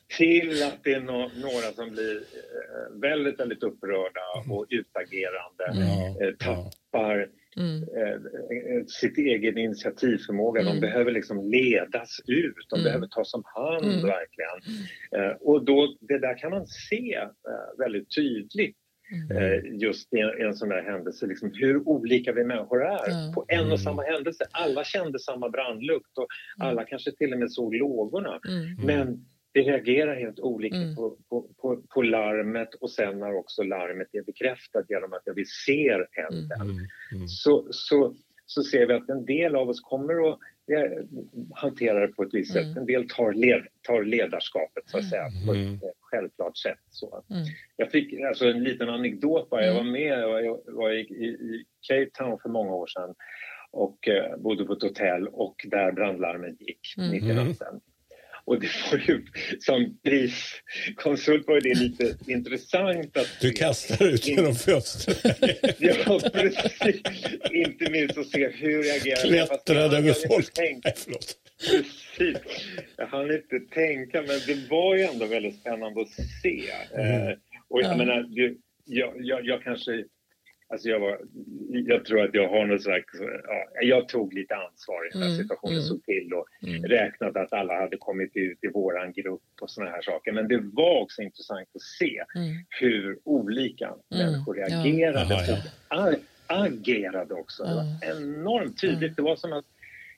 till att det är no några som blir eh, väldigt, väldigt upprörda mm. och utagerande, mm. eh, tappar mm. eh, sitt egen initiativförmåga. Mm. De behöver liksom ledas ut, de mm. behöver tas om hand mm. verkligen. Eh, och då, det där kan man se eh, väldigt tydligt eh, just i en, en sån där händelse, liksom hur olika vi människor är på en och samma händelse. Alla kände samma brandlukt och alla kanske till och med såg lågorna. Men vi reagerar helt olika mm. på, på, på, på, larmet och sen när också larmet är bekräftat genom att vi ser elden. Mm. Mm. Så, så, så ser vi att en del av oss kommer att hantera det på ett visst sätt. Mm. En del tar, led, tar ledarskapet så att säga på ett mm. självklart sätt. Så. Mm. Jag fick alltså, en liten anekdot bara. Jag var med jag var i, i, i Cape Town för många år sedan och eh, bodde på ett hotell och där brandlarmet gick mitt i natten. Och det var ju, som priskonsult var det lite intressant att... Du kastar ut genom fönstret. ja, precis. Inte minst att se hur reagerar Klättrade över folk. Nej, förlåt. Precis. Jag hann inte tänka, men det var ju ändå väldigt spännande att se. Mm. Eh, och jag ja. menar, jag, jag, jag kanske Alltså jag, var, jag tror att jag har något slags... Ja, jag tog lite ansvar i den här mm, situationen, mm, såg till och mm. räknade att alla hade kommit ut i våran grupp och såna här saker. Men det var också intressant att se mm. hur olika mm. människor reagerade ja. Aha, ja. agerade också. Det var enormt tydligt. Det var som att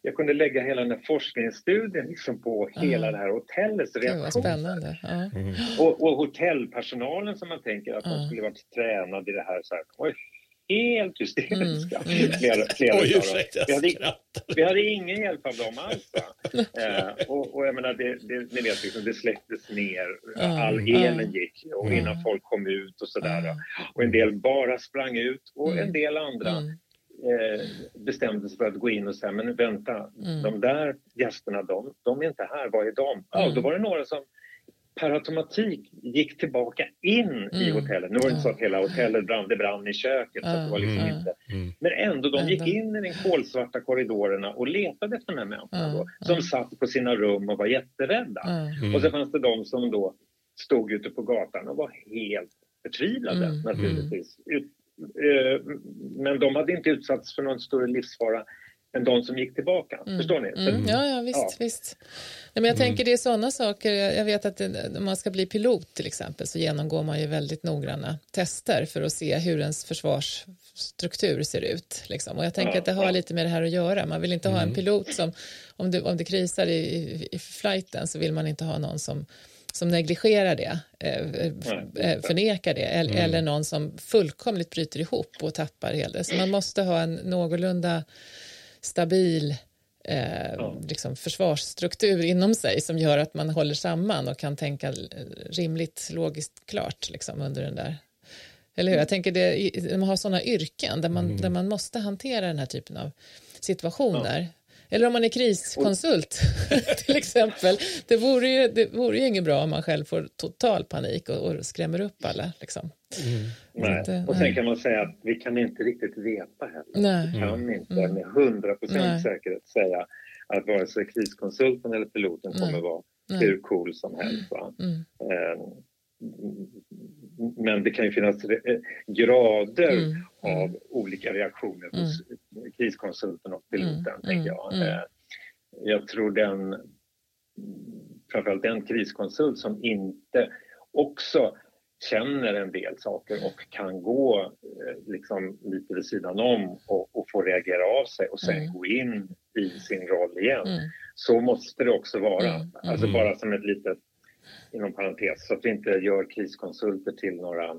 jag kunde lägga hela den här forskningsstudien liksom på mm. hela det här hotellets reaktioner. Spännande. Mm. Och, och, hotellpersonalen som man tänker att de skulle varit tränade i det här. Så här oj, helt hysteriska. Mm. Mm. Flera, flera Oj, ursäkta, vi, hade, vi hade ingen hjälp av dem alls. eh, och, och jag menar, det, det, ni vet, liksom, det släcktes ner, mm. all elen gick och mm. innan folk kom ut och sådär. Och en del bara sprang ut och en del andra eh, bestämde sig för att gå in och säga, men vänta, de där gästerna, de, de är inte här, vad är de? Ja, då var det några som per automatik gick tillbaka in mm. i hotellet. Nu var det inte så att hela hotellet brann, det brann i köket. Så det var liksom mm. inte. Mm. Men ändå, de gick in i de kolsvarta korridorerna och letade efter de här människorna då, som satt på sina rum och var jätterädda. Och så fanns det de som då stod ute på gatan och var helt förtvivlade mm. naturligtvis. Eh, men de hade inte utsatts för någon större livsfara än de som gick tillbaka. Mm. Förstår ni? Mm. Ja, ja, visst. Ja. visst. Nej, men jag tänker det är sådana saker. Jag vet att om man ska bli pilot till exempel så genomgår man ju väldigt noggranna tester för att se hur ens försvarsstruktur ser ut. Liksom. Och jag tänker ja, att det har ja. lite med det här att göra. Man vill inte mm. ha en mm. pilot som, om det, om det krisar i, i, i flighten så vill man inte ha någon som som negligerar det, eh, eh förnekar det eller, mm. eller någon som fullkomligt bryter ihop och tappar hela Så man måste ha en någorlunda stabil eh, ja. liksom försvarsstruktur inom sig som gör att man håller samman och kan tänka rimligt logiskt klart liksom, under den där eller hur? Jag tänker det, man har sådana yrken där man, mm. där man måste hantera den här typen av situationer. Ja. Eller om man är kriskonsult till exempel. Det vore, ju, det vore ju inget bra om man själv får total panik och, och skrämmer upp alla. Liksom. Mm. Nej. Att, och sen kan man säga att vi kan inte riktigt veta heller. Nej. Vi kan inte mm. med hundra procent säkerhet säga att vare sig kriskonsulten eller piloten Nej. kommer vara Nej. hur cool som helst. Mm. Eh, men det kan ju finnas eh, grader mm. mm. av olika reaktioner hos mm. kriskonsulten och piloten, mm. tänker jag. Mm. Eh, jag tror den, framförallt den kriskonsult som inte också känner en del saker och kan gå eh, liksom lite vid sidan om och, och få reagera av sig och sen mm. gå in i sin roll igen. Mm. Så måste det också vara. Mm. Alltså bara som ett litet inom parentes, så att vi inte gör kriskonsulter till några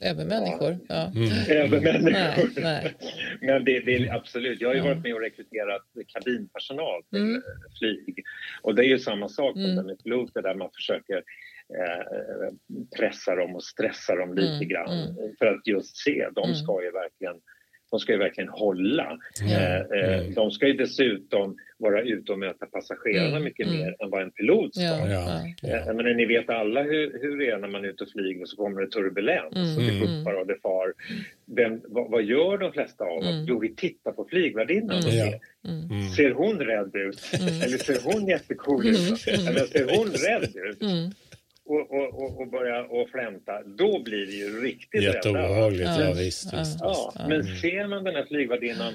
övermänniskor. Ja. Mm. Övermänniskor. Nej, nej. Men det, det är absolut. Jag har ju varit med och rekryterat kabinpersonal till Mm. flyg. Och det är ju samma sak som Mm. med piloter där man försöker eh, pressa dem och stressa dem lite Mm, grann. mm. För att just se, de Mm. ska ju verkligen de ska ju verkligen hålla. Eh, eh, Mm. De ska ju dessutom vara ute och möta passagerarna Mm, mycket mm. mer än vad en pilot ska. Ja, Ja. ja. Eh, Men ni vet alla hur, hur det är när man är ute och flyger och så kommer det turbulens Mm, och det mm. puffar och det far. Vem, vad, vad gör de flesta av oss? Mm. Jo, vi tittar på flygvärdinnan och Mm. ser. Ser hon rädd ut? Mm. Eller ser hon jättecool ut? Eller ser hon rädd ut? Mm. Och, och, och, och börja och flämta, då blir vi ju riktigt rädda. Jätteobehagligt, Ja. ja, visst. Ja. visst, Ja, visst. men ser man den här flygvärdinnan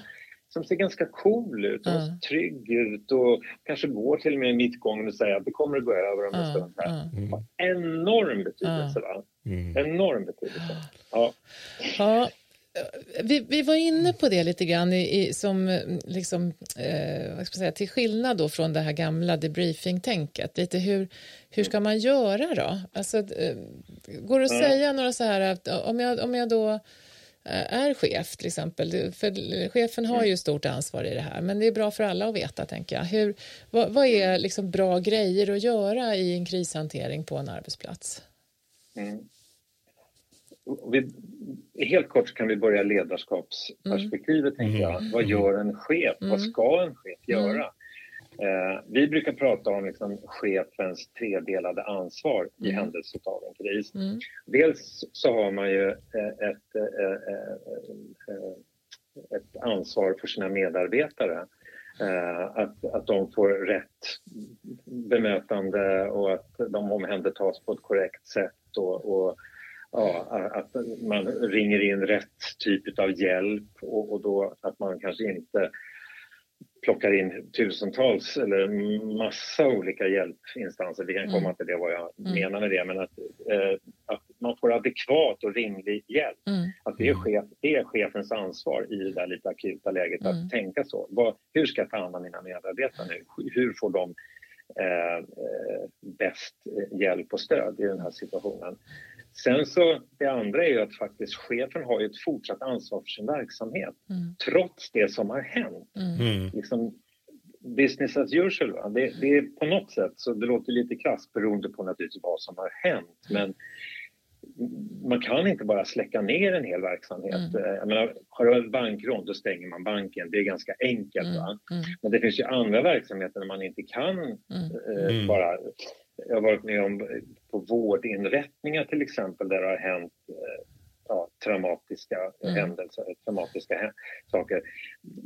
som ser ganska cool ut och Ja. trygg ut och kanske går till och med i mittgången och säger att det kommer att gå över om en stund. Här. Mm. Enorm betydelse, va? Mm. Enorm betydelse. Ja. Ja, vi, vi var inne på det lite grann i, i, som liksom, eh, vad ska man säga, till skillnad då från det här gamla debriefing-tänket. Lite hur, hur ska man göra då? Alltså, eh, går det att Ja. säga några så här, att om jag, om jag då eh, är chef till exempel, för chefen har ju stort ansvar i det här, men det är bra för alla att veta tänker jag. Hur, vad, vad är liksom bra grejer att göra i en krishantering på en arbetsplats? Mm. Vi, helt kort så kan vi börja ledarskapsperspektivet, tänker jag. Mm. Vad gör en chef? Mm. Vad ska en chef göra? Eh, vi brukar prata om liksom, chefens tredelade ansvar i Mm. händelse av en kris. Mm. Dels så har man ju eh, ett, eh, eh, ett ansvar för sina medarbetare. Att, att de får rätt bemötande och att de omhändertas på ett korrekt sätt och, och ja, att man ringer in rätt typ av hjälp och, och då att man kanske inte plockar in tusentals eller massa olika hjälpinstanser. Vi kan Mm. komma till det vad jag Mm. menar med det, men att, eh, att man får adekvat och rimlig hjälp. Mm. Att det är, chef, det är chefens ansvar i det där lite akuta läget Mm. att tänka så. Vad, hur ska jag ta hand om mina medarbetare nu? Hur får de eh, eh, bäst eh, hjälp och stöd i den här situationen? Sen så, det andra är ju att faktiskt chefen har ju ett fortsatt ansvar för sin verksamhet Mm. trots det som har hänt. Mm. Mm. Liksom, business as usual. Va? Det, det är på något sätt, så det låter lite krasst beroende på naturligtvis vad som har hänt. Men man kan inte bara släcka ner en hel verksamhet. Mm. Eh, Jag menar, har du ett bankrån, då stänger man banken. Det är ganska enkelt. Va? Mm. Men det finns ju andra verksamheter där man inte kan Mm. eh, Mm. bara... Jag har varit med om eh, på vårdinrättningar till exempel där det har hänt eh, ja, traumatiska Mm. händelser, traumatiska saker.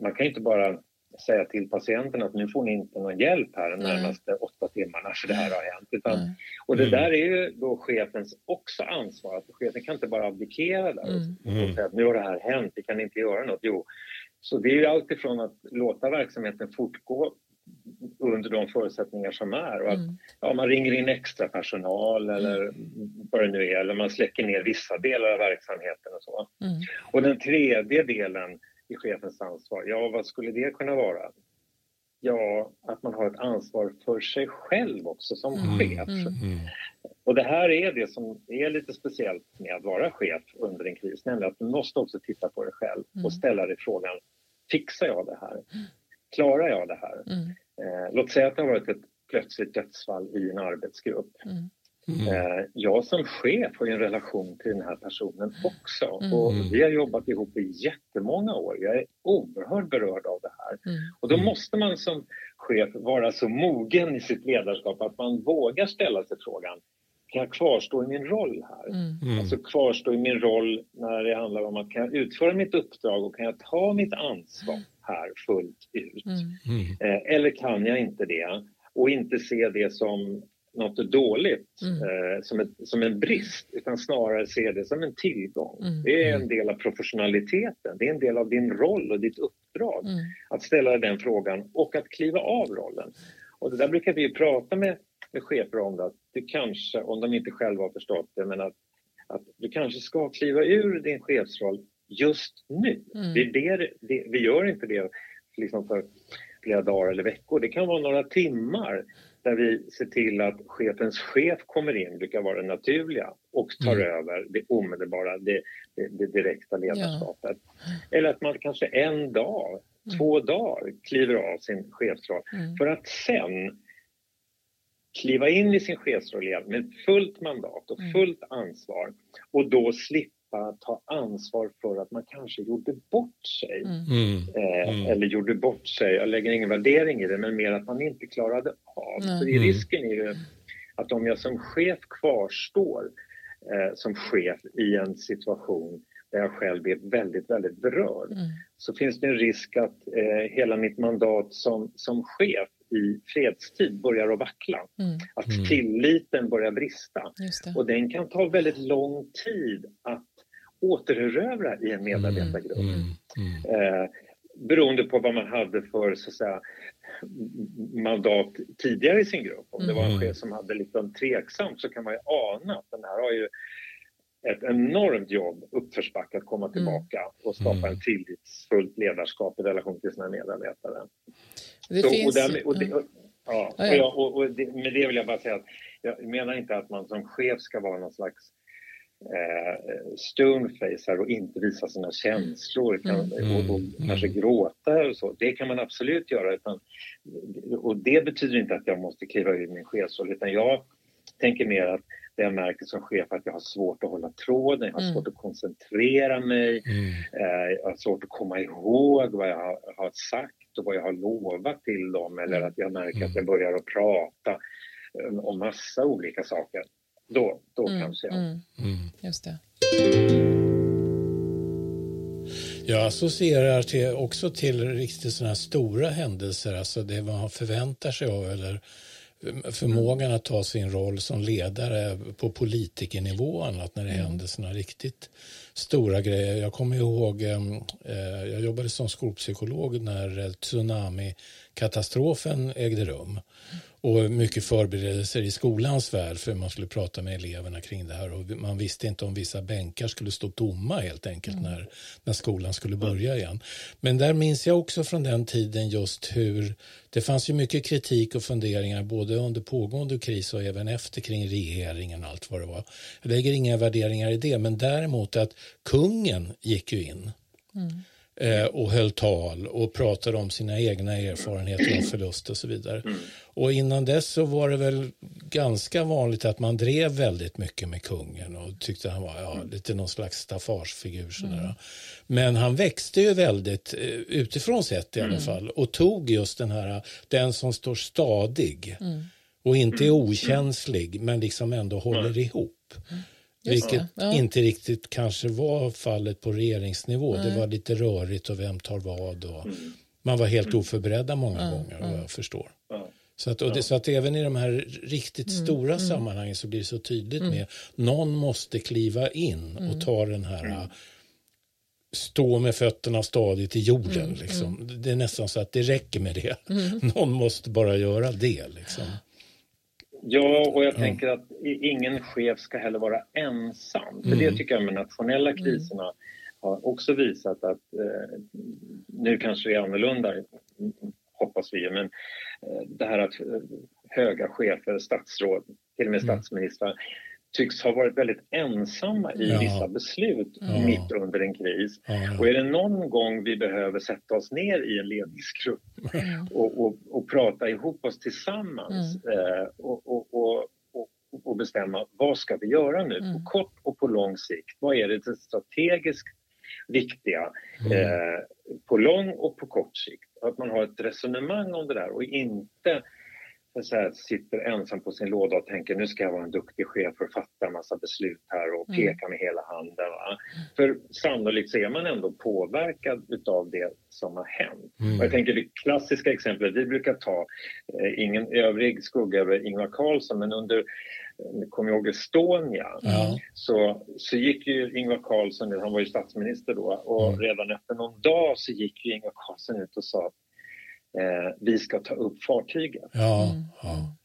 Man kan inte bara säga till patienten att nu får ni inte någon hjälp här de närmaste åtta timmarna för det här har hänt. Utan, Mm. och det Mm. där är ju då chefens också ansvar. Att chefen kan inte bara abdikera där Mm. och Mm. säga att nu har det här hänt, vi kan inte göra något. Jo, så det är ju alltifrån att låta verksamheten fortgå under de förutsättningar som är. Och att, Mm. ja, man ringer in extra personal eller vad det nu är, eller man släcker ner vissa delar av verksamheten och så. Mm. Och den tredje delen i chefens ansvar, ja vad skulle det kunna vara? Ja, att man har ett ansvar för sig själv också som Mm. chef. Mm. Mm. Och det här är det som är lite speciellt med att vara chef under en kris, nämligen att du måste också titta på dig själv Mm. och ställa dig frågan, fixar jag det här? Klarar jag det här? Mm. Eh, låt säga att det har varit ett plötsligt dödsfall i en arbetsgrupp. Mm. Mm. Eh, jag som chef har ju en relation till den här personen också. Mm. Och Mm. vi har jobbat ihop i jättemånga år. Jag är oerhört berörd av det här. Mm. Och då Mm. måste man som chef vara så mogen i sitt ledarskap att man vågar ställa sig frågan, kan jag kvarstå i min roll här? Mm. Alltså kvarstå i min roll när det handlar om att kan jag utföra mitt uppdrag och kan jag ta mitt ansvar här fullt ut? Eh, eller kan jag inte det? Och inte se det som något dåligt, Mm. eh, som, ett, som en brist, utan snarare se det som en tillgång. Mm. Det är en Mm. del av professionaliteten, det är en del av din roll och ditt uppdrag. Mm. Att ställa den frågan och att kliva av rollen. Och det där brukar vi prata med, med chefer om, det, att du kanske, om de inte själva har förstått det, men att, att du kanske ska kliva ur din chefsroll just nu. Mm. Vi, ber, det, vi gör inte det liksom för flera dagar eller veckor. Det kan vara några timmar där vi ser till att chefens chef kommer in, brukar vara det naturliga och tar mm. över det omedelbara, det, det, det direkta ledarskapet. Ja. Eller att man kanske en dag, mm. två dagar kliver av sin chefsroll mm. för att sen kliva in i sin chefsroll igen med fullt mandat och mm. fullt ansvar och då slippa ta ansvar för att man kanske gjorde bort sig. Mm. mm. Eh, mm. Eller gjorde bort sig, jag lägger ingen värdering i det, men mer att man inte klarade av. Mm. För risken är ju att om jag som chef kvarstår eh, som chef i en situation där jag själv är väldigt, väldigt berörd, mm. så finns det en risk att eh, hela mitt mandat som, som chef i fredstid börjar att vackla. Mm. Att mm. tilliten börjar brista. Och den kan ta väldigt lång tid att återerövra i en medarbetargrupp. Mm. Mm. Eh, beroende på vad man hade för så att säga, mandat tidigare i sin grupp. Om det var en mm. chef som hade lite tveksamt så kan man ju ana att den här har ju ett enormt jobb uppförsbacke att komma mm. tillbaka och skapa en tillitsfullt ledarskap i relation till sina medarbetare. Det så, finns... och därmed, och det, och, ja, och, jag, och, och det, med det vill jag bara säga att jag menar inte att man som chef ska vara någon slags eh, stonefacer och inte visa sina känslor kan, mm. och, och mm. kanske gråta och så. Det kan man absolut göra. Utan, och det betyder inte att jag måste kliva ur min chefsroll utan jag tänker mer att det jag märker som chef att jag har svårt att hålla tråden, jag har mm. svårt att koncentrera mig, mm. eh, jag har svårt att komma ihåg vad jag har, har, sagt och vad jag har lovat till dem eller mm. att jag märker att jag mm. börjar att prata om massa olika saker. Då, då mm. kanske jag. Mm. Just det. Jag associerar till, också till riktigt sådana här stora händelser, alltså det man förväntar sig av eller förmågan att ta sin roll som ledare på politikernivå och annat när det mm. händer såna riktigt stora grejer. Jag kommer ihåg, eh, jag jobbade som skolpsykolog när tsunamikatastrofen ägde rum och mycket förberedelser i skolans värld för man skulle prata med eleverna kring det här och man visste inte om vissa bänkar skulle stå tomma helt enkelt mm. när, när skolan skulle börja igen. Men där minns jag också från den tiden just hur det fanns ju mycket kritik och funderingar både under pågående kris och även efter kring regeringen och allt vad det var. Jag lägger inga värderingar i det men däremot att kungen gick ju in. Mm och höll tal och pratade om sina egna erfarenheter av förlust och så vidare. Mm. Och innan dess så var det väl ganska vanligt att man drev väldigt mycket med kungen och tyckte han var ja, mm. lite någon slags staffagfigur. Mm. Men han växte ju väldigt eh, utifrån sett i alla fall och tog just den här, den som står stadig och inte är okänslig men liksom ändå håller ihop. Vilket ja. inte riktigt kanske var fallet på regeringsnivå. Nej. Det var lite rörigt och vem tar vad. Och mm. Man var helt mm. oförberedda många mm. gånger, vad jag förstår. Så att, det, så att även i de här riktigt mm. stora mm. sammanhangen så blir det så tydligt mm. med någon måste kliva in och ta den här stå med fötterna stadigt i jorden. Mm, liksom. mm. Det är nästan så att det räcker med det. Mm. Någon måste bara göra det. Liksom. Ja, och jag tänker att ingen chef ska heller vara ensam. För mm. det tycker jag de nationella mm. kriserna mm. har också visat att eh, nu kanske det är annorlunda, hoppas vi, men eh, det här att eh, höga chefer, statsråd, till och med mm. statsministrar tycks ha varit väldigt ensamma i ja. vissa beslut ja. mitt under en kris. Ja, och är det någon gång vi behöver sätta oss ner i en ledningsgrupp och, och, och prata ihop oss tillsammans mm. eh, och, och, och, bestämma vad ska vi göra nu mm. på kort och på lång sikt? Vad är det strategiskt viktiga mm. eh, på lång och på kort sikt? Att man har ett resonemang om det där och inte så här, sitter ensam på sin låda och tänker nu ska jag vara en duktig chef och fatta en massa beslut här och mm. peka mm. med hela handen. Va? För sannolikt så är man ändå påverkad utav det som har hänt. Mm. Och jag tänker det klassiska exemplet vi brukar ta, eh, ingen övrig skugga över Ingvar Carlsson, men under eh, Kom ihåg Estonia? Mm. Så, så gick ju Ingvar Carlsson, han var ju statsminister då, och mm. redan efter någon dag så gick ju Ingvar Carlsson ut och sa eh, vi ska ta upp fartyget. Ja, mm. ja.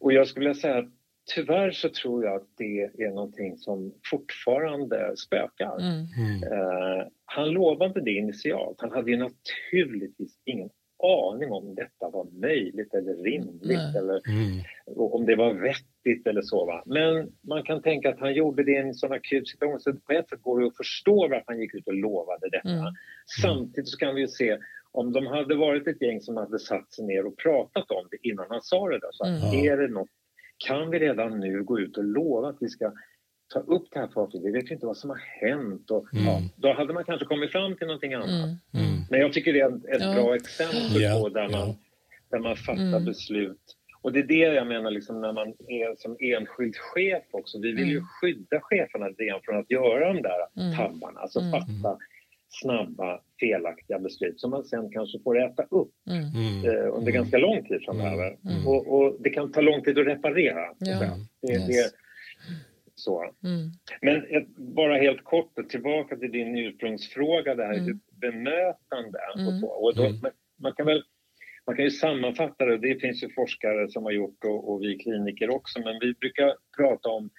Och jag skulle säga att tyvärr så tror jag att det är någonting som fortfarande spökar. Mm. mm. Eh, han lovade det initialt. Han hade ju naturligtvis ingen aning om detta var möjligt eller rimligt Nej. eller mm. om det var vettigt eller så. Va? Men man kan tänka att han gjorde det i en sån akut situation så på ett sätt går det att förstå varför han gick ut och lovade detta. Mm. Samtidigt så kan vi ju se om de hade varit ett gäng som hade satt sig ner och pratat om det innan han sa det där, så mm. är det något, kan vi redan nu gå ut och lova att vi ska ta upp det här fartyget. Vi vet ju inte vad som har hänt. Och, mm. ja, då hade man kanske kommit fram till någonting annat. Mm. Mm. Men jag tycker det är ett, ett ja. bra exempel ja. på där man, där man fattar mm. beslut. Och det är det jag menar liksom, när man är som enskild chef också. Vi vill ju mm. skydda cheferna från att göra de där mm. tabbarna. Alltså fatta snabba, felaktiga beslut som man sen kanske får äta upp mm. eh, under ganska lång tid framöver. Mm. Och, och, det kan ta lång tid att reparera. Ja. Det, yes. det, så. Mm. Men bara helt kort tillbaka till din ursprungsfråga, det här mm. bemötande mm. och så. Och då, mm. man, kan väl, man kan ju sammanfatta det, det finns ju forskare som har gjort och, och vi kliniker också, men vi brukar prata om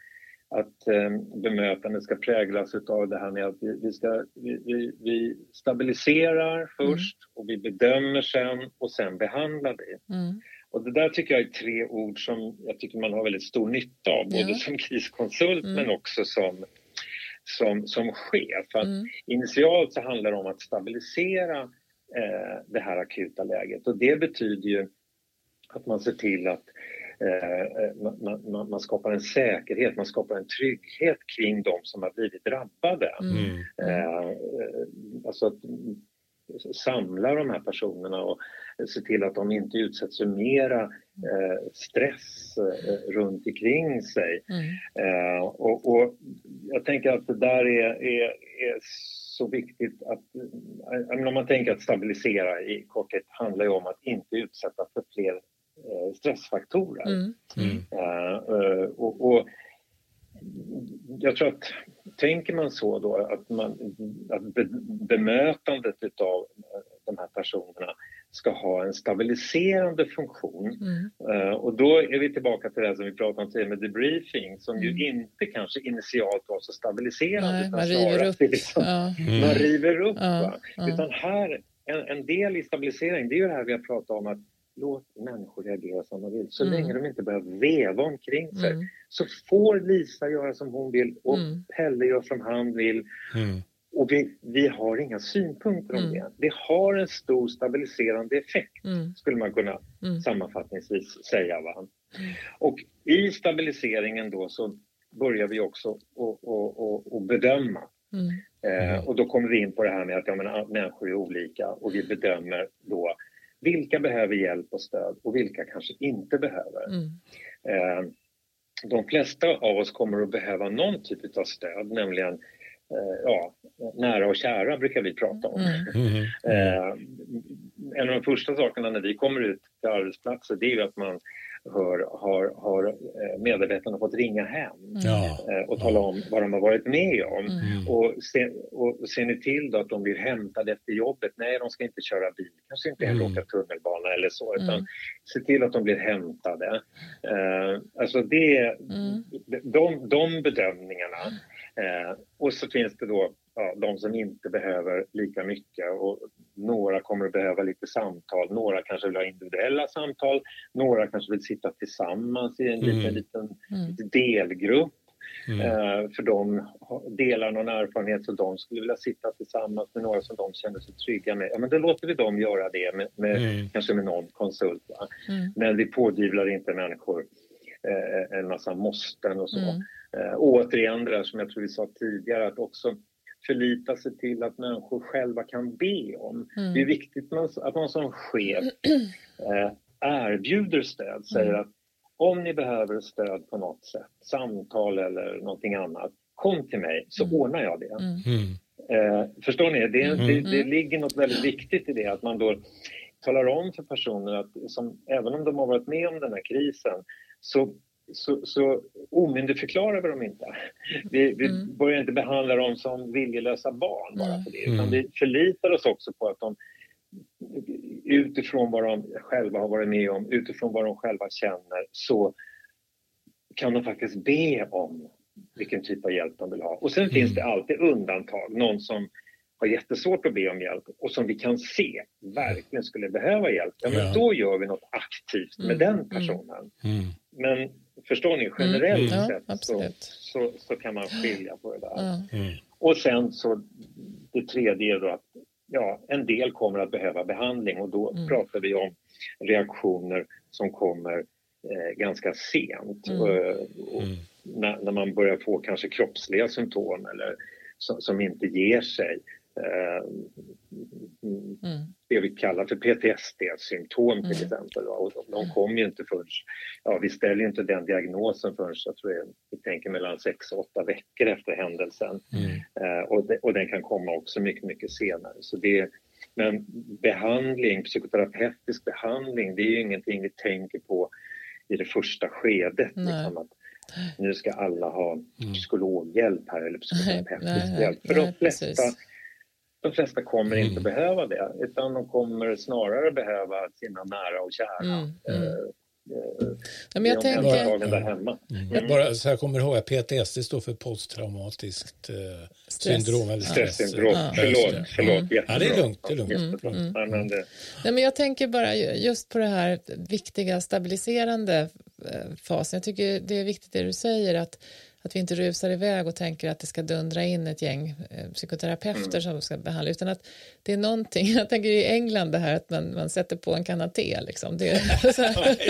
att eh, bemötandet ska präglas av det här med att vi, vi ska, vi, vi, vi stabiliserar först mm. och vi bedömer sen och sen behandlar vi. Mm. Och det där tycker jag är tre ord som jag tycker man har väldigt stor nytta av, både ja. som kriskonsult mm. men också som, som, som chef. Att mm. Initialt så handlar det om att stabilisera eh, det här akuta läget och det betyder ju att man ser till att man, man, man, skapar en säkerhet, man skapar en trygghet kring de som har blivit drabbade. Mm. Eh, eh alltså att samla de här personerna och se till att de inte utsätts för mera eh, stress eh, runt omkring sig. Mm. Eh, och, och, jag tänker att det där är, är, är så viktigt att, om man tänker att stabilisera i korthet handlar ju om att inte utsätta för fler eh, stressfaktorer. Mm. Mm. Uh, och, och, jag tror att tänker man så då att, man, att bemötandet av de här personerna ska ha en stabiliserande funktion. Mm. Uh, och då är vi tillbaka till det som vi pratade om tidigare med debriefing som mm. ju inte kanske initialt var så stabiliserande. Nej, man, river upp. Liksom, ja. mm. man river upp. Ja, ja. Utan här, en, en, del i stabilisering, det är ju det här vi har pratat om att låt människor reagera som de vill. Så mm. länge de inte behöver veva omkring sig mm. så får Lisa göra som hon vill och mm. Pelle gör som han vill. Och vi, vi har inga synpunkter om mm. det. Det har en stor stabiliserande effekt, mm. skulle man kunna mm. sammanfattningsvis säga. Va? Mm. Och i stabiliseringen då så börjar vi också att bedöma. Mm. Eh, och då kommer vi in på det här med att ja, men, människor är olika och vi bedömer då vilka behöver hjälp och stöd och vilka kanske inte behöver. Mm. Eh, de flesta av oss kommer att behöva någon typ av stöd, nämligen Eh, ja, nära och kära brukar vi prata om. Mm. Mm. Eh, en av de första sakerna när vi kommer ut till arbetsplatser det är ju att man hör, har, har eh, medarbetarna fått ringa hem ja. och tala om vad de har varit med om. Mm. Och, se, och ser ni till då att de blir hämtade efter jobbet? Nej, de ska inte köra bil, kanske inte heller mm. åka tunnelbana eller så, utan mm. se till att de blir hämtade. Uh, alltså det, mm. de, de bedömningarna Eh, och så finns det då ja, de som inte behöver lika mycket och några kommer att behöva lite samtal, några kanske vill ha individuella samtal, några kanske vill sitta tillsammans i en mm. liten, liten mm. delgrupp. Mm. Eh, för de delar någon erfarenhet så de skulle vilja sitta tillsammans med några som de känner sig trygga med. Ja, men då låter vi dem göra det, med, med mm. kanske med någon konsult. Mm. Men vi pådyvlar inte människor eh, en massa måsten och så. Mm. Eh, återigen det där som jag tror vi sa tidigare, att också förlita sig till att människor själva kan be om. Mm. Det är viktigt att man som chef eh, erbjuder stöd, säger mm. att om ni behöver stöd på något sätt, samtal eller någonting annat, kom till mig så mm. ordnar jag det. Mm. mm. Eh, förstår ni? Det, mm. det, det, ligger något väldigt viktigt i det, att man då talar om för personer att som, även om de har varit med om den här krisen så så, så omyndigförklarar vi dem inte. Vi, vi mm. börjar inte behandla dem som viljelösa barn bara för det, utan mm. vi förlitar oss också på att de utifrån vad de själva har varit med om, utifrån vad de själva känner, så kan de faktiskt be om vilken typ av hjälp de vill ha. Och sen mm. finns det alltid undantag, någon som har jättesvårt att be om hjälp och som vi kan se verkligen skulle behöva hjälp, ja, men då gör vi något aktivt med mm. den mm. personen. Mm. Men förstår ni, generellt mm. sett ja, så, så, så, kan man skilja på det där. Och sen så det tredje är då att ja, en del kommer att behöva behandling och då mm. pratar vi om reaktioner som kommer eh, ganska sent. Mm. Och, och mm. när, när, man börjar få kanske kroppsliga symptom eller som, som inte ger sig. Eh, mm. Det vi kallar för PTSD-symptom till mm. exempel. Och de kommer ju inte förrän, ja vi ställer inte den diagnosen förrän jag tror jag, vi tänker mellan 6 och 8 veckor efter händelsen. Mm. Eh, och, de, och den kan komma också mycket, mycket senare. Så det, men behandling, psykoterapeutisk behandling, det är ju ingenting vi tänker på i det första skedet. Liksom att nu ska alla ha mm. psykologhjälp här eller psykoterapeutisk hjälp. För de flesta precis de flesta kommer inte mm. behöva det utan de kommer snarare behöva sina nära och kära. Mm. Mm. Eh, Ja, men jag tänker... Där hemma. Mm. Mm. Bara så jag kommer ihåg att PTSD står för posttraumatiskt eh, syndrom. Eller Stresssyndrom. Ja. Förlåt, förlåt. Mm. Ja, det är lugnt. Det är lugnt. Mm. Mm. det... Nej, men jag tänker bara just på det här viktiga stabiliserande eh, fasen. Jag tycker det är viktigt det du säger att att vi inte rusar iväg och tänker att det ska dundra in ett gäng eh, psykoterapeuter mm. som ska behandla utan att det är någonting, jag tänker i England det här att man, man sätter på en kanna te liksom. Det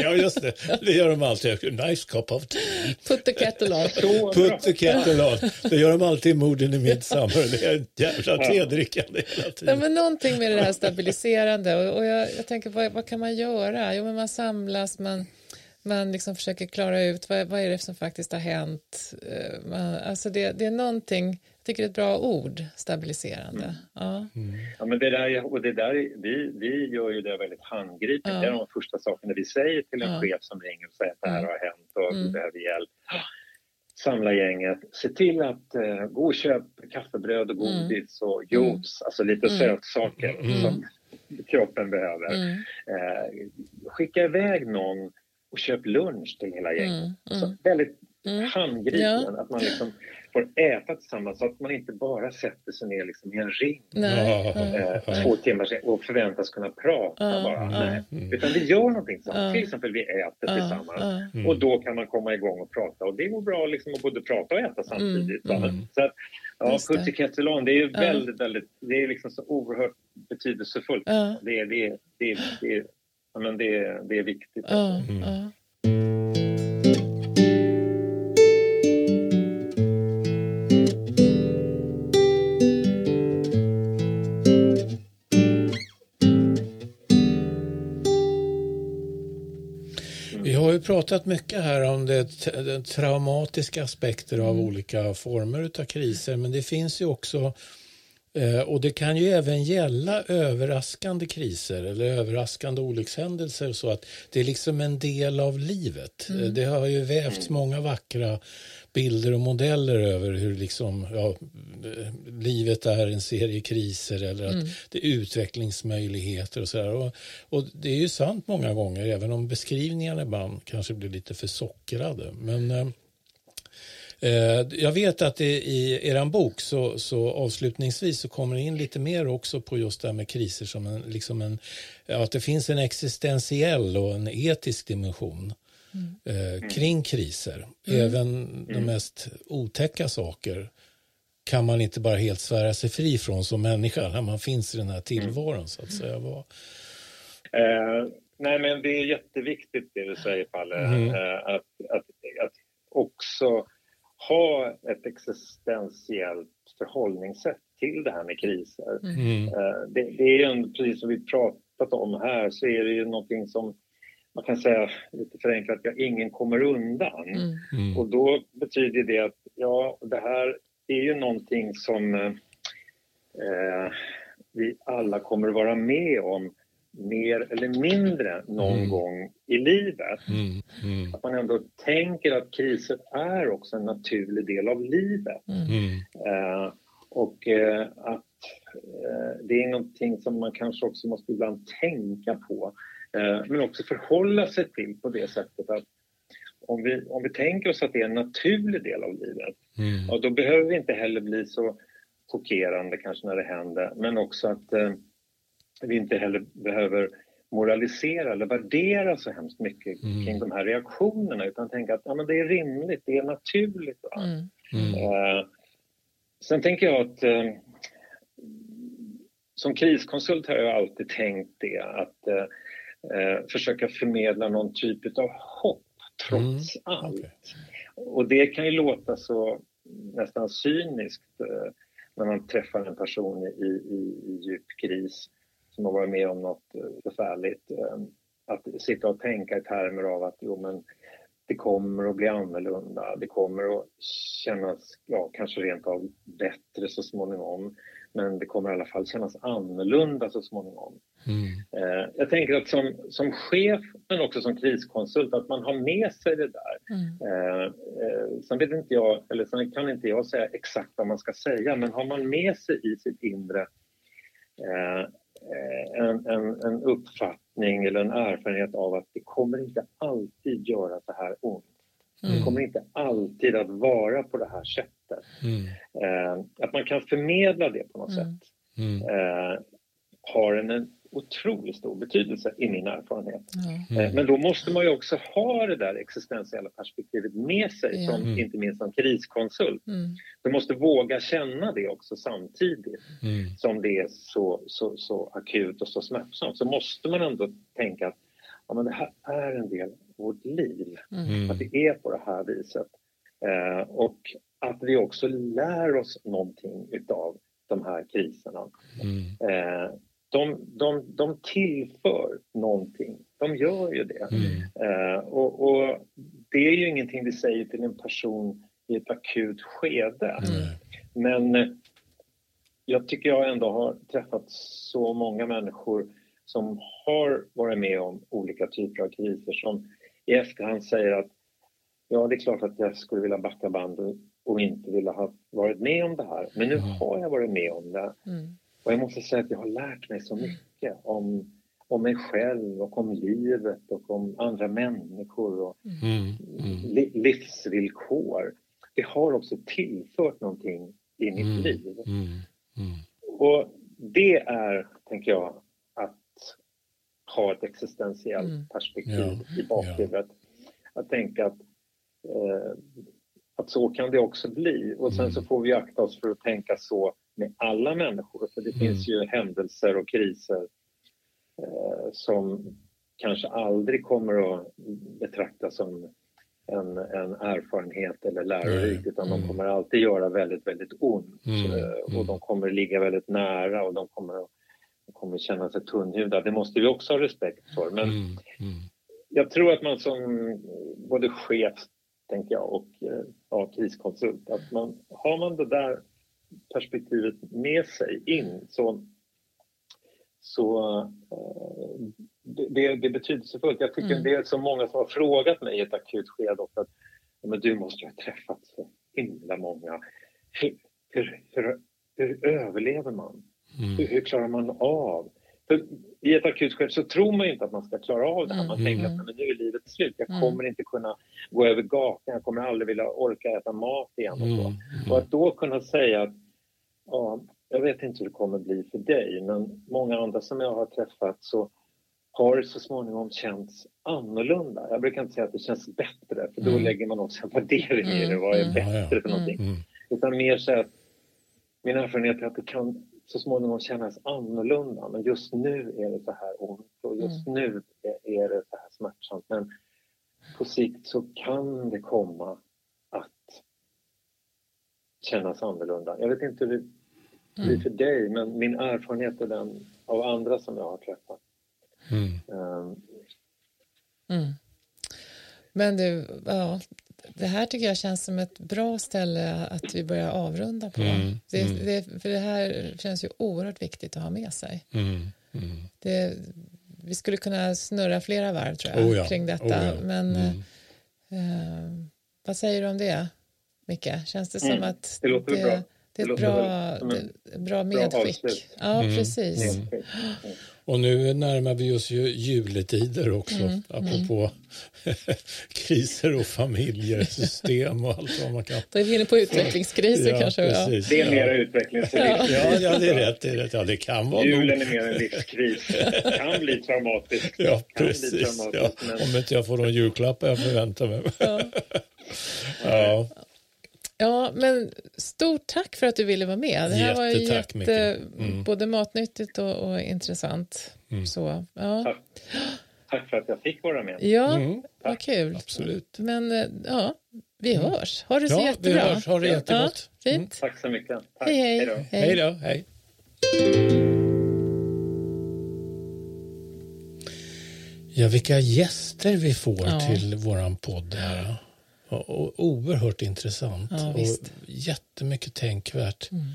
ja just det, det gör de alltid, nice cup of tea. Put the kettle on. Put the kettle on, det gör de alltid i morden i Midsummer, det är ett jävla tedrickande hela tiden. Ja, men någonting med det här stabiliserande och, och jag, jag tänker vad, vad kan man göra? Jo men man samlas, man man liksom försöker klara ut vad, vad är det som faktiskt har hänt. Eh, man, alltså det, det är någonting, jag tycker det är ett bra ord, stabiliserande. Mm. Ja. Mm. ja, men det där, och det där, vi, vi gör ju det väldigt handgripligt. Ja. Det är de första sakerna vi säger till en ja. chef som ringer och säger att det här mm. har hänt och mm. vi behöver hjälp. Samla gänget, se till att uh, gå och köp kaffebröd och mm. godis och mm. juice, alltså lite mm. sötsaker som kroppen behöver. Uh, skicka iväg någon och köp lunch till hela gänget. Mm, mm. Så väldigt mm. handgripen, ja. att man liksom får äta tillsammans så att man inte bara sätter sig ner liksom i en ring nej, eh, två timmar sen och förväntas kunna prata bara. Nej. Mm. Utan vi gör någonting tillsammans, till exempel vi äter tillsammans mm. och då kan man komma igång och prata och det går bra liksom att både prata och äta samtidigt. Mm. Så att, Ja, Puttiketelon, det är ju väldigt, väldigt, det är liksom så oerhört betydelsefullt. Det, det, det, det, men det, det är viktigt. Ja, mm. ja. Vi har ju pratat mycket här om det, det traumatiska aspekter av mm. olika former av kriser men det finns ju också och det kan ju även gälla överraskande kriser eller överraskande olyckshändelser så att det är liksom en del av livet. Mm. Det har ju vävts många vackra bilder och modeller över hur liksom, ja, livet är en serie kriser eller att mm. det är utvecklingsmöjligheter och sådär. Och, och, det är ju sant många gånger, även om beskrivningarna ibland kanske blir lite för sockrade. Men eh, Eh, jag vet att i er bok så, så avslutningsvis så kommer det in lite mer också på just det här med kriser som en, liksom en, att det finns en existentiell och en etisk dimension mm. eh, kring kriser. Mm. Även mm. de mest otäcka saker kan man inte bara helt svära sig fri från som människa när man finns i den här tillvaron så att säga. Vad... Eh, nej men det är jätteviktigt det du säger Palle, mm. eh, att, att, att också ha ett existentiellt förhållningssätt till det här med kriser. Mm. Eh, det, det, är ju, precis som vi pratat om här, så är det ju någonting som man kan säga lite förenklat, ja, ingen kommer undan. Mm. Mm. Och då betyder det att ja, det här är ju någonting som eh, vi alla kommer att vara med om mer eller mindre någon mm. gång i livet. Mm. Mm. Att man ändå tänker att kriser är också en naturlig del av livet. Uh, och uh, att uh, det är någonting som man kanske också måste ibland tänka på. men också förhålla sig till på det sättet att om vi, om vi tänker oss att det är en naturlig del av livet, mm. ja, då behöver vi inte heller bli så chockerande kanske när det händer, men också att eh, vi inte heller behöver moralisera eller värdera så hemskt mycket mm. kring de här reaktionerna utan tänka att ja, men det är rimligt, det är naturligt. Mm. Mm. Eh, sen tänker jag att eh, som kriskonsult har jag alltid tänkt det att eh, eh försöka förmedla någon typ av hopp trots mm. allt. Okay. Och det kan ju låta så nästan cyniskt eh, när man träffar en person i, i, i djup kris som har varit med om något eh, förfärligt. Eh, att sitta och tänka i termer av att jo, men det kommer att bli annorlunda, det kommer att kännas, ja, kanske rent av bättre så småningom. Men det kommer i alla fall kännas annorlunda så småningom. Mm. Eh, jag tänker att som, som chef, men också som kriskonsult, att man har med sig det där. Mm. Eh, eh, sen vet inte jag, eller sen kan inte jag säga exakt vad man ska säga, men har man med sig i sitt inre eh, en, en, en uppfattning eller en erfarenhet av att det kommer inte alltid göra så här ont. Mm. Det kommer inte alltid att vara på det här sättet. Mm. Eh, att man kan förmedla det på något mm. sätt mm. eh, har en, en otroligt stor betydelse i min erfarenhet. Mm. Eh, men då måste man ju också ha det där existentiella perspektivet med sig, som, mm. inte minst som kriskonsult. Mm. Du måste våga känna det också samtidigt mm. som det är så, så, så akut och så smärtsamt. Så måste man ändå tänka att ja, men det här är en del av vårt liv, mm. att det är på det här viset. Eh, och att vi också lär oss någonting utav de här kriserna. Mm. Eh, de, de, de tillför någonting. De gör ju det. Mm. Eh, och, och, det är ju ingenting vi säger till en person i ett akut skede. Mm. Men jag tycker jag ändå har träffat så många människor som har varit med om olika typer av kriser som i efterhand säger att ja, det är klart att jag skulle vilja backa bandet och inte vilja ha varit med om det här. Men nu mm. har jag varit med om det. Mm. Och jag måste säga att jag har lärt mig så mycket om, om mig själv och om livet och om andra människor och mm. Mm. Li livsvillkor. Det har också tillfört någonting i mitt mm. liv. Mm. Mm. Och det är, tänker jag, att ha ett existentiellt mm. perspektiv ja. i bakhuvudet. Ja. Att tänka att, eh, att så kan det också bli. Och sen så får vi akta oss för att tänka så med alla människor. För det mm. finns ju händelser och kriser eh, som kanske aldrig kommer att betraktas som en, en erfarenhet eller lärorikt utan mm. de kommer alltid göra väldigt, väldigt ont mm. Eh, och de mm. kommer ligga väldigt nära och de kommer, de kommer känna sig tunnhudade. Det måste vi också ha respekt för. Men mm. mm. jag tror att man som både chef, tänker jag, och eh, ja, kriskonsult, att man, har man det där perspektivet med sig in så, så uh, det, det är betydelsefullt. Jag tycker mm. det är så många som har frågat mig i ett akut skede också att men du måste ju ha träffat så himla många. Hur, hur, hur, hur överlever man? Mm. Hur, hur, klarar man av? För I ett akut skede så tror man ju inte att man ska klara av det här. Man mm. tänker att men nu är livet slut. Jag mm. kommer inte kunna gå över gatan. Jag kommer aldrig vilja orka äta mat igen. Och, så. Mm. och att då kunna säga att ja, jag vet inte hur det kommer bli för dig, men många andra som jag har träffat så har det så småningom känts annorlunda. Jag brukar inte säga att det känns bättre, för då mm. lägger man också en värdering i det. Mm. Vad är bättre för någonting? Mm. Utan mer så att min erfarenhet är att det kan så småningom kännas annorlunda. Men just nu är det så här ont och just mm. nu är det så här smärtsamt. Men på sikt så kan det komma kännas annorlunda. Jag vet inte hur det blir mm. för dig, men min erfarenhet är den av andra som jag har träffat. Mm. Um. Mm. Men du, ja, det här tycker jag känns som ett bra ställe att vi börjar avrunda på. Mm. Det, mm. det, för det här känns ju oerhört viktigt att ha med sig. Mm. Det, vi skulle kunna snurra flera varv tror jag, oh ja. kring detta. Oh ja. Men eh, vad säger du om det? Micke? Känns det som mm, att det, låter det, bra. Det är ett bra, bra bra medskick. avslut. Ja, Mm. precis. Mm. Och nu närmar vi oss ju juletider också, Mm, apropå kriser och familjesystem och allt vad man kan. Då är vi inne på utvecklingskriser Ja, kanske. Ja. precis. Det är Ja. mera utvecklings och Ja. Ja, ja, det är rätt. Det, är rätt. Ja, det kan vara nog. Julen är mer en livskris. kan bli traumatiskt. Ja, precis. Bli Ja. men Om inte jag får någon julklapp jag förväntar mig. Ja. Ja, Ja, men stort tack för att du ville vara med. Det här var Jättetack, jätte, Micke. Mm. både matnyttigt och, och intressant. Mm. Så, ja, tack. tack för att jag fick vara med. ja Mm. vad kul. absolut. Men eh, ja, vi hörs. Ha det så Ja, vi jättebra. hörs. Ha det jättegott. Ja, fint. Tack så mycket. Tack. Hej, hej. då. Hej då. Hej. Ja, vilka gäster vi får Ja. till våran podd här. Oerhört intressant Ja, och visst. jättemycket tänkvärt. Mm.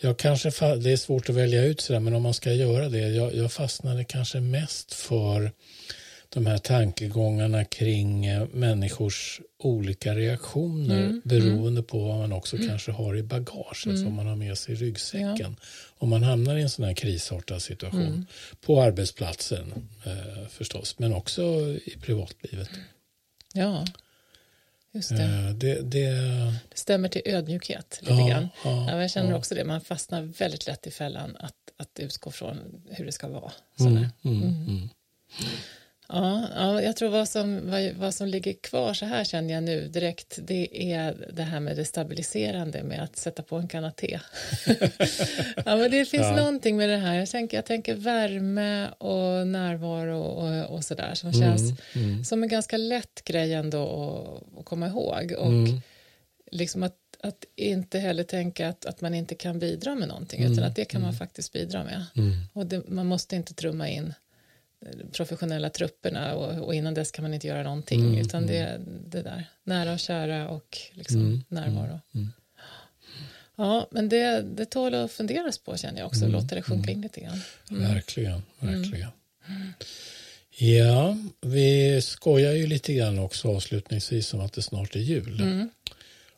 Jag kanske, det är svårt att välja ut sådär, men om man ska göra det. Jag, jag fastnade kanske mest för de här tankegångarna kring eh, människors olika reaktioner Mm, beroende på vad man också kanske har i bagaget, vad man har med sig i ryggsäcken. Om man hamnar i en sån här krisartad situation på arbetsplatsen eh, förstås, men också i privatlivet. Ja, just det. Eh, det, det Det stämmer till ödmjukhet lite Ja, grann. ja, Ja, jag känner ja. också det. Man fastnar väldigt lätt i fällan att, att utgå från hur det ska vara. mm, Sådär. mm, mm. Ja, ja, jag tror vad som, vad, vad som ligger kvar så här känner jag nu direkt det är det här med det stabiliserande med att sätta på en kanna te. ja, men det finns Ja. någonting med det här. Jag tänker, jag tänker värme och närvaro och, och sådär som känns mm. som en ganska lätt grej ändå att, att komma ihåg. Och Mm. liksom att, att inte heller tänka att, att man inte kan bidra med någonting Mm, utan att det kan man faktiskt bidra med. Mm. Och det, man måste inte trumma in professionella trupperna och, och innan dess kan man inte göra någonting Mm, utan det, det där nära och kära och liksom Mm, närvaro. mm. Ja, men det, det tål att funderas på känner jag också, Mm, låta det sjunka in lite grann. Verkligen, verkligen. Ja, vi skojar ju lite grann också avslutningsvis om att det snart är jul. Mm.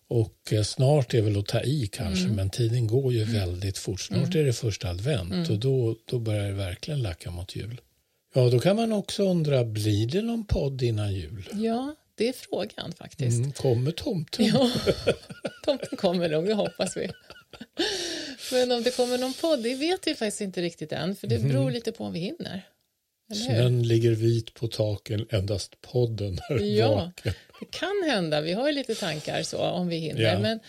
Och eh, snart är väl att ta i kanske, men tiden går ju väldigt fort. Snart är det första advent och då, då börjar det verkligen lacka mot jul. Ja, då kan man också undra, blir det någon podd innan jul? Ja, det är frågan faktiskt. Mm, kommer tomten? Ja, tomten kommer nog, det hoppas vi. Men om det kommer någon podd, det vet vi faktiskt inte riktigt än, för det beror lite på om vi hinner. Snön ligger vit på taken, endast podden är Ja, vaken. det kan hända. Vi har ju lite tankar så om vi hinner. Ja. Men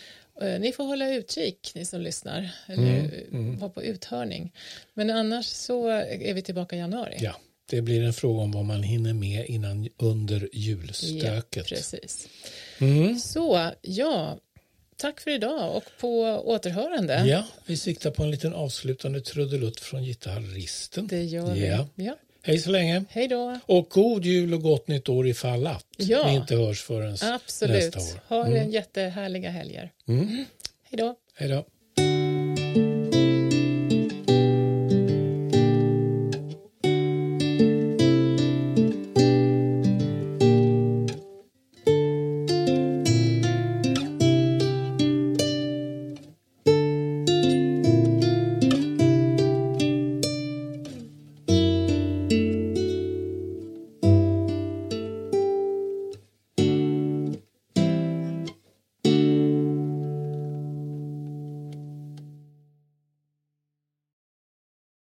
eh, ni får hålla utkik, ni som lyssnar. Eller Mm, eh, vara på uthörning. Men annars så är vi tillbaka i januari. Ja, det blir en fråga om vad man hinner med innan under julstöket. precis. Mm. Så, ja. Tack för idag och på återhörande. Ja, vi siktar på en liten avslutande trudelutt från gitarristen. Det gör vi. Ja. Ja. Hej så länge. Hej då. Och god jul och gott nytt år ifall att Ja. vi inte hörs förrän Absolut. nästa år. Ha en jättehärliga helger. Mm. Hej då. Hej då.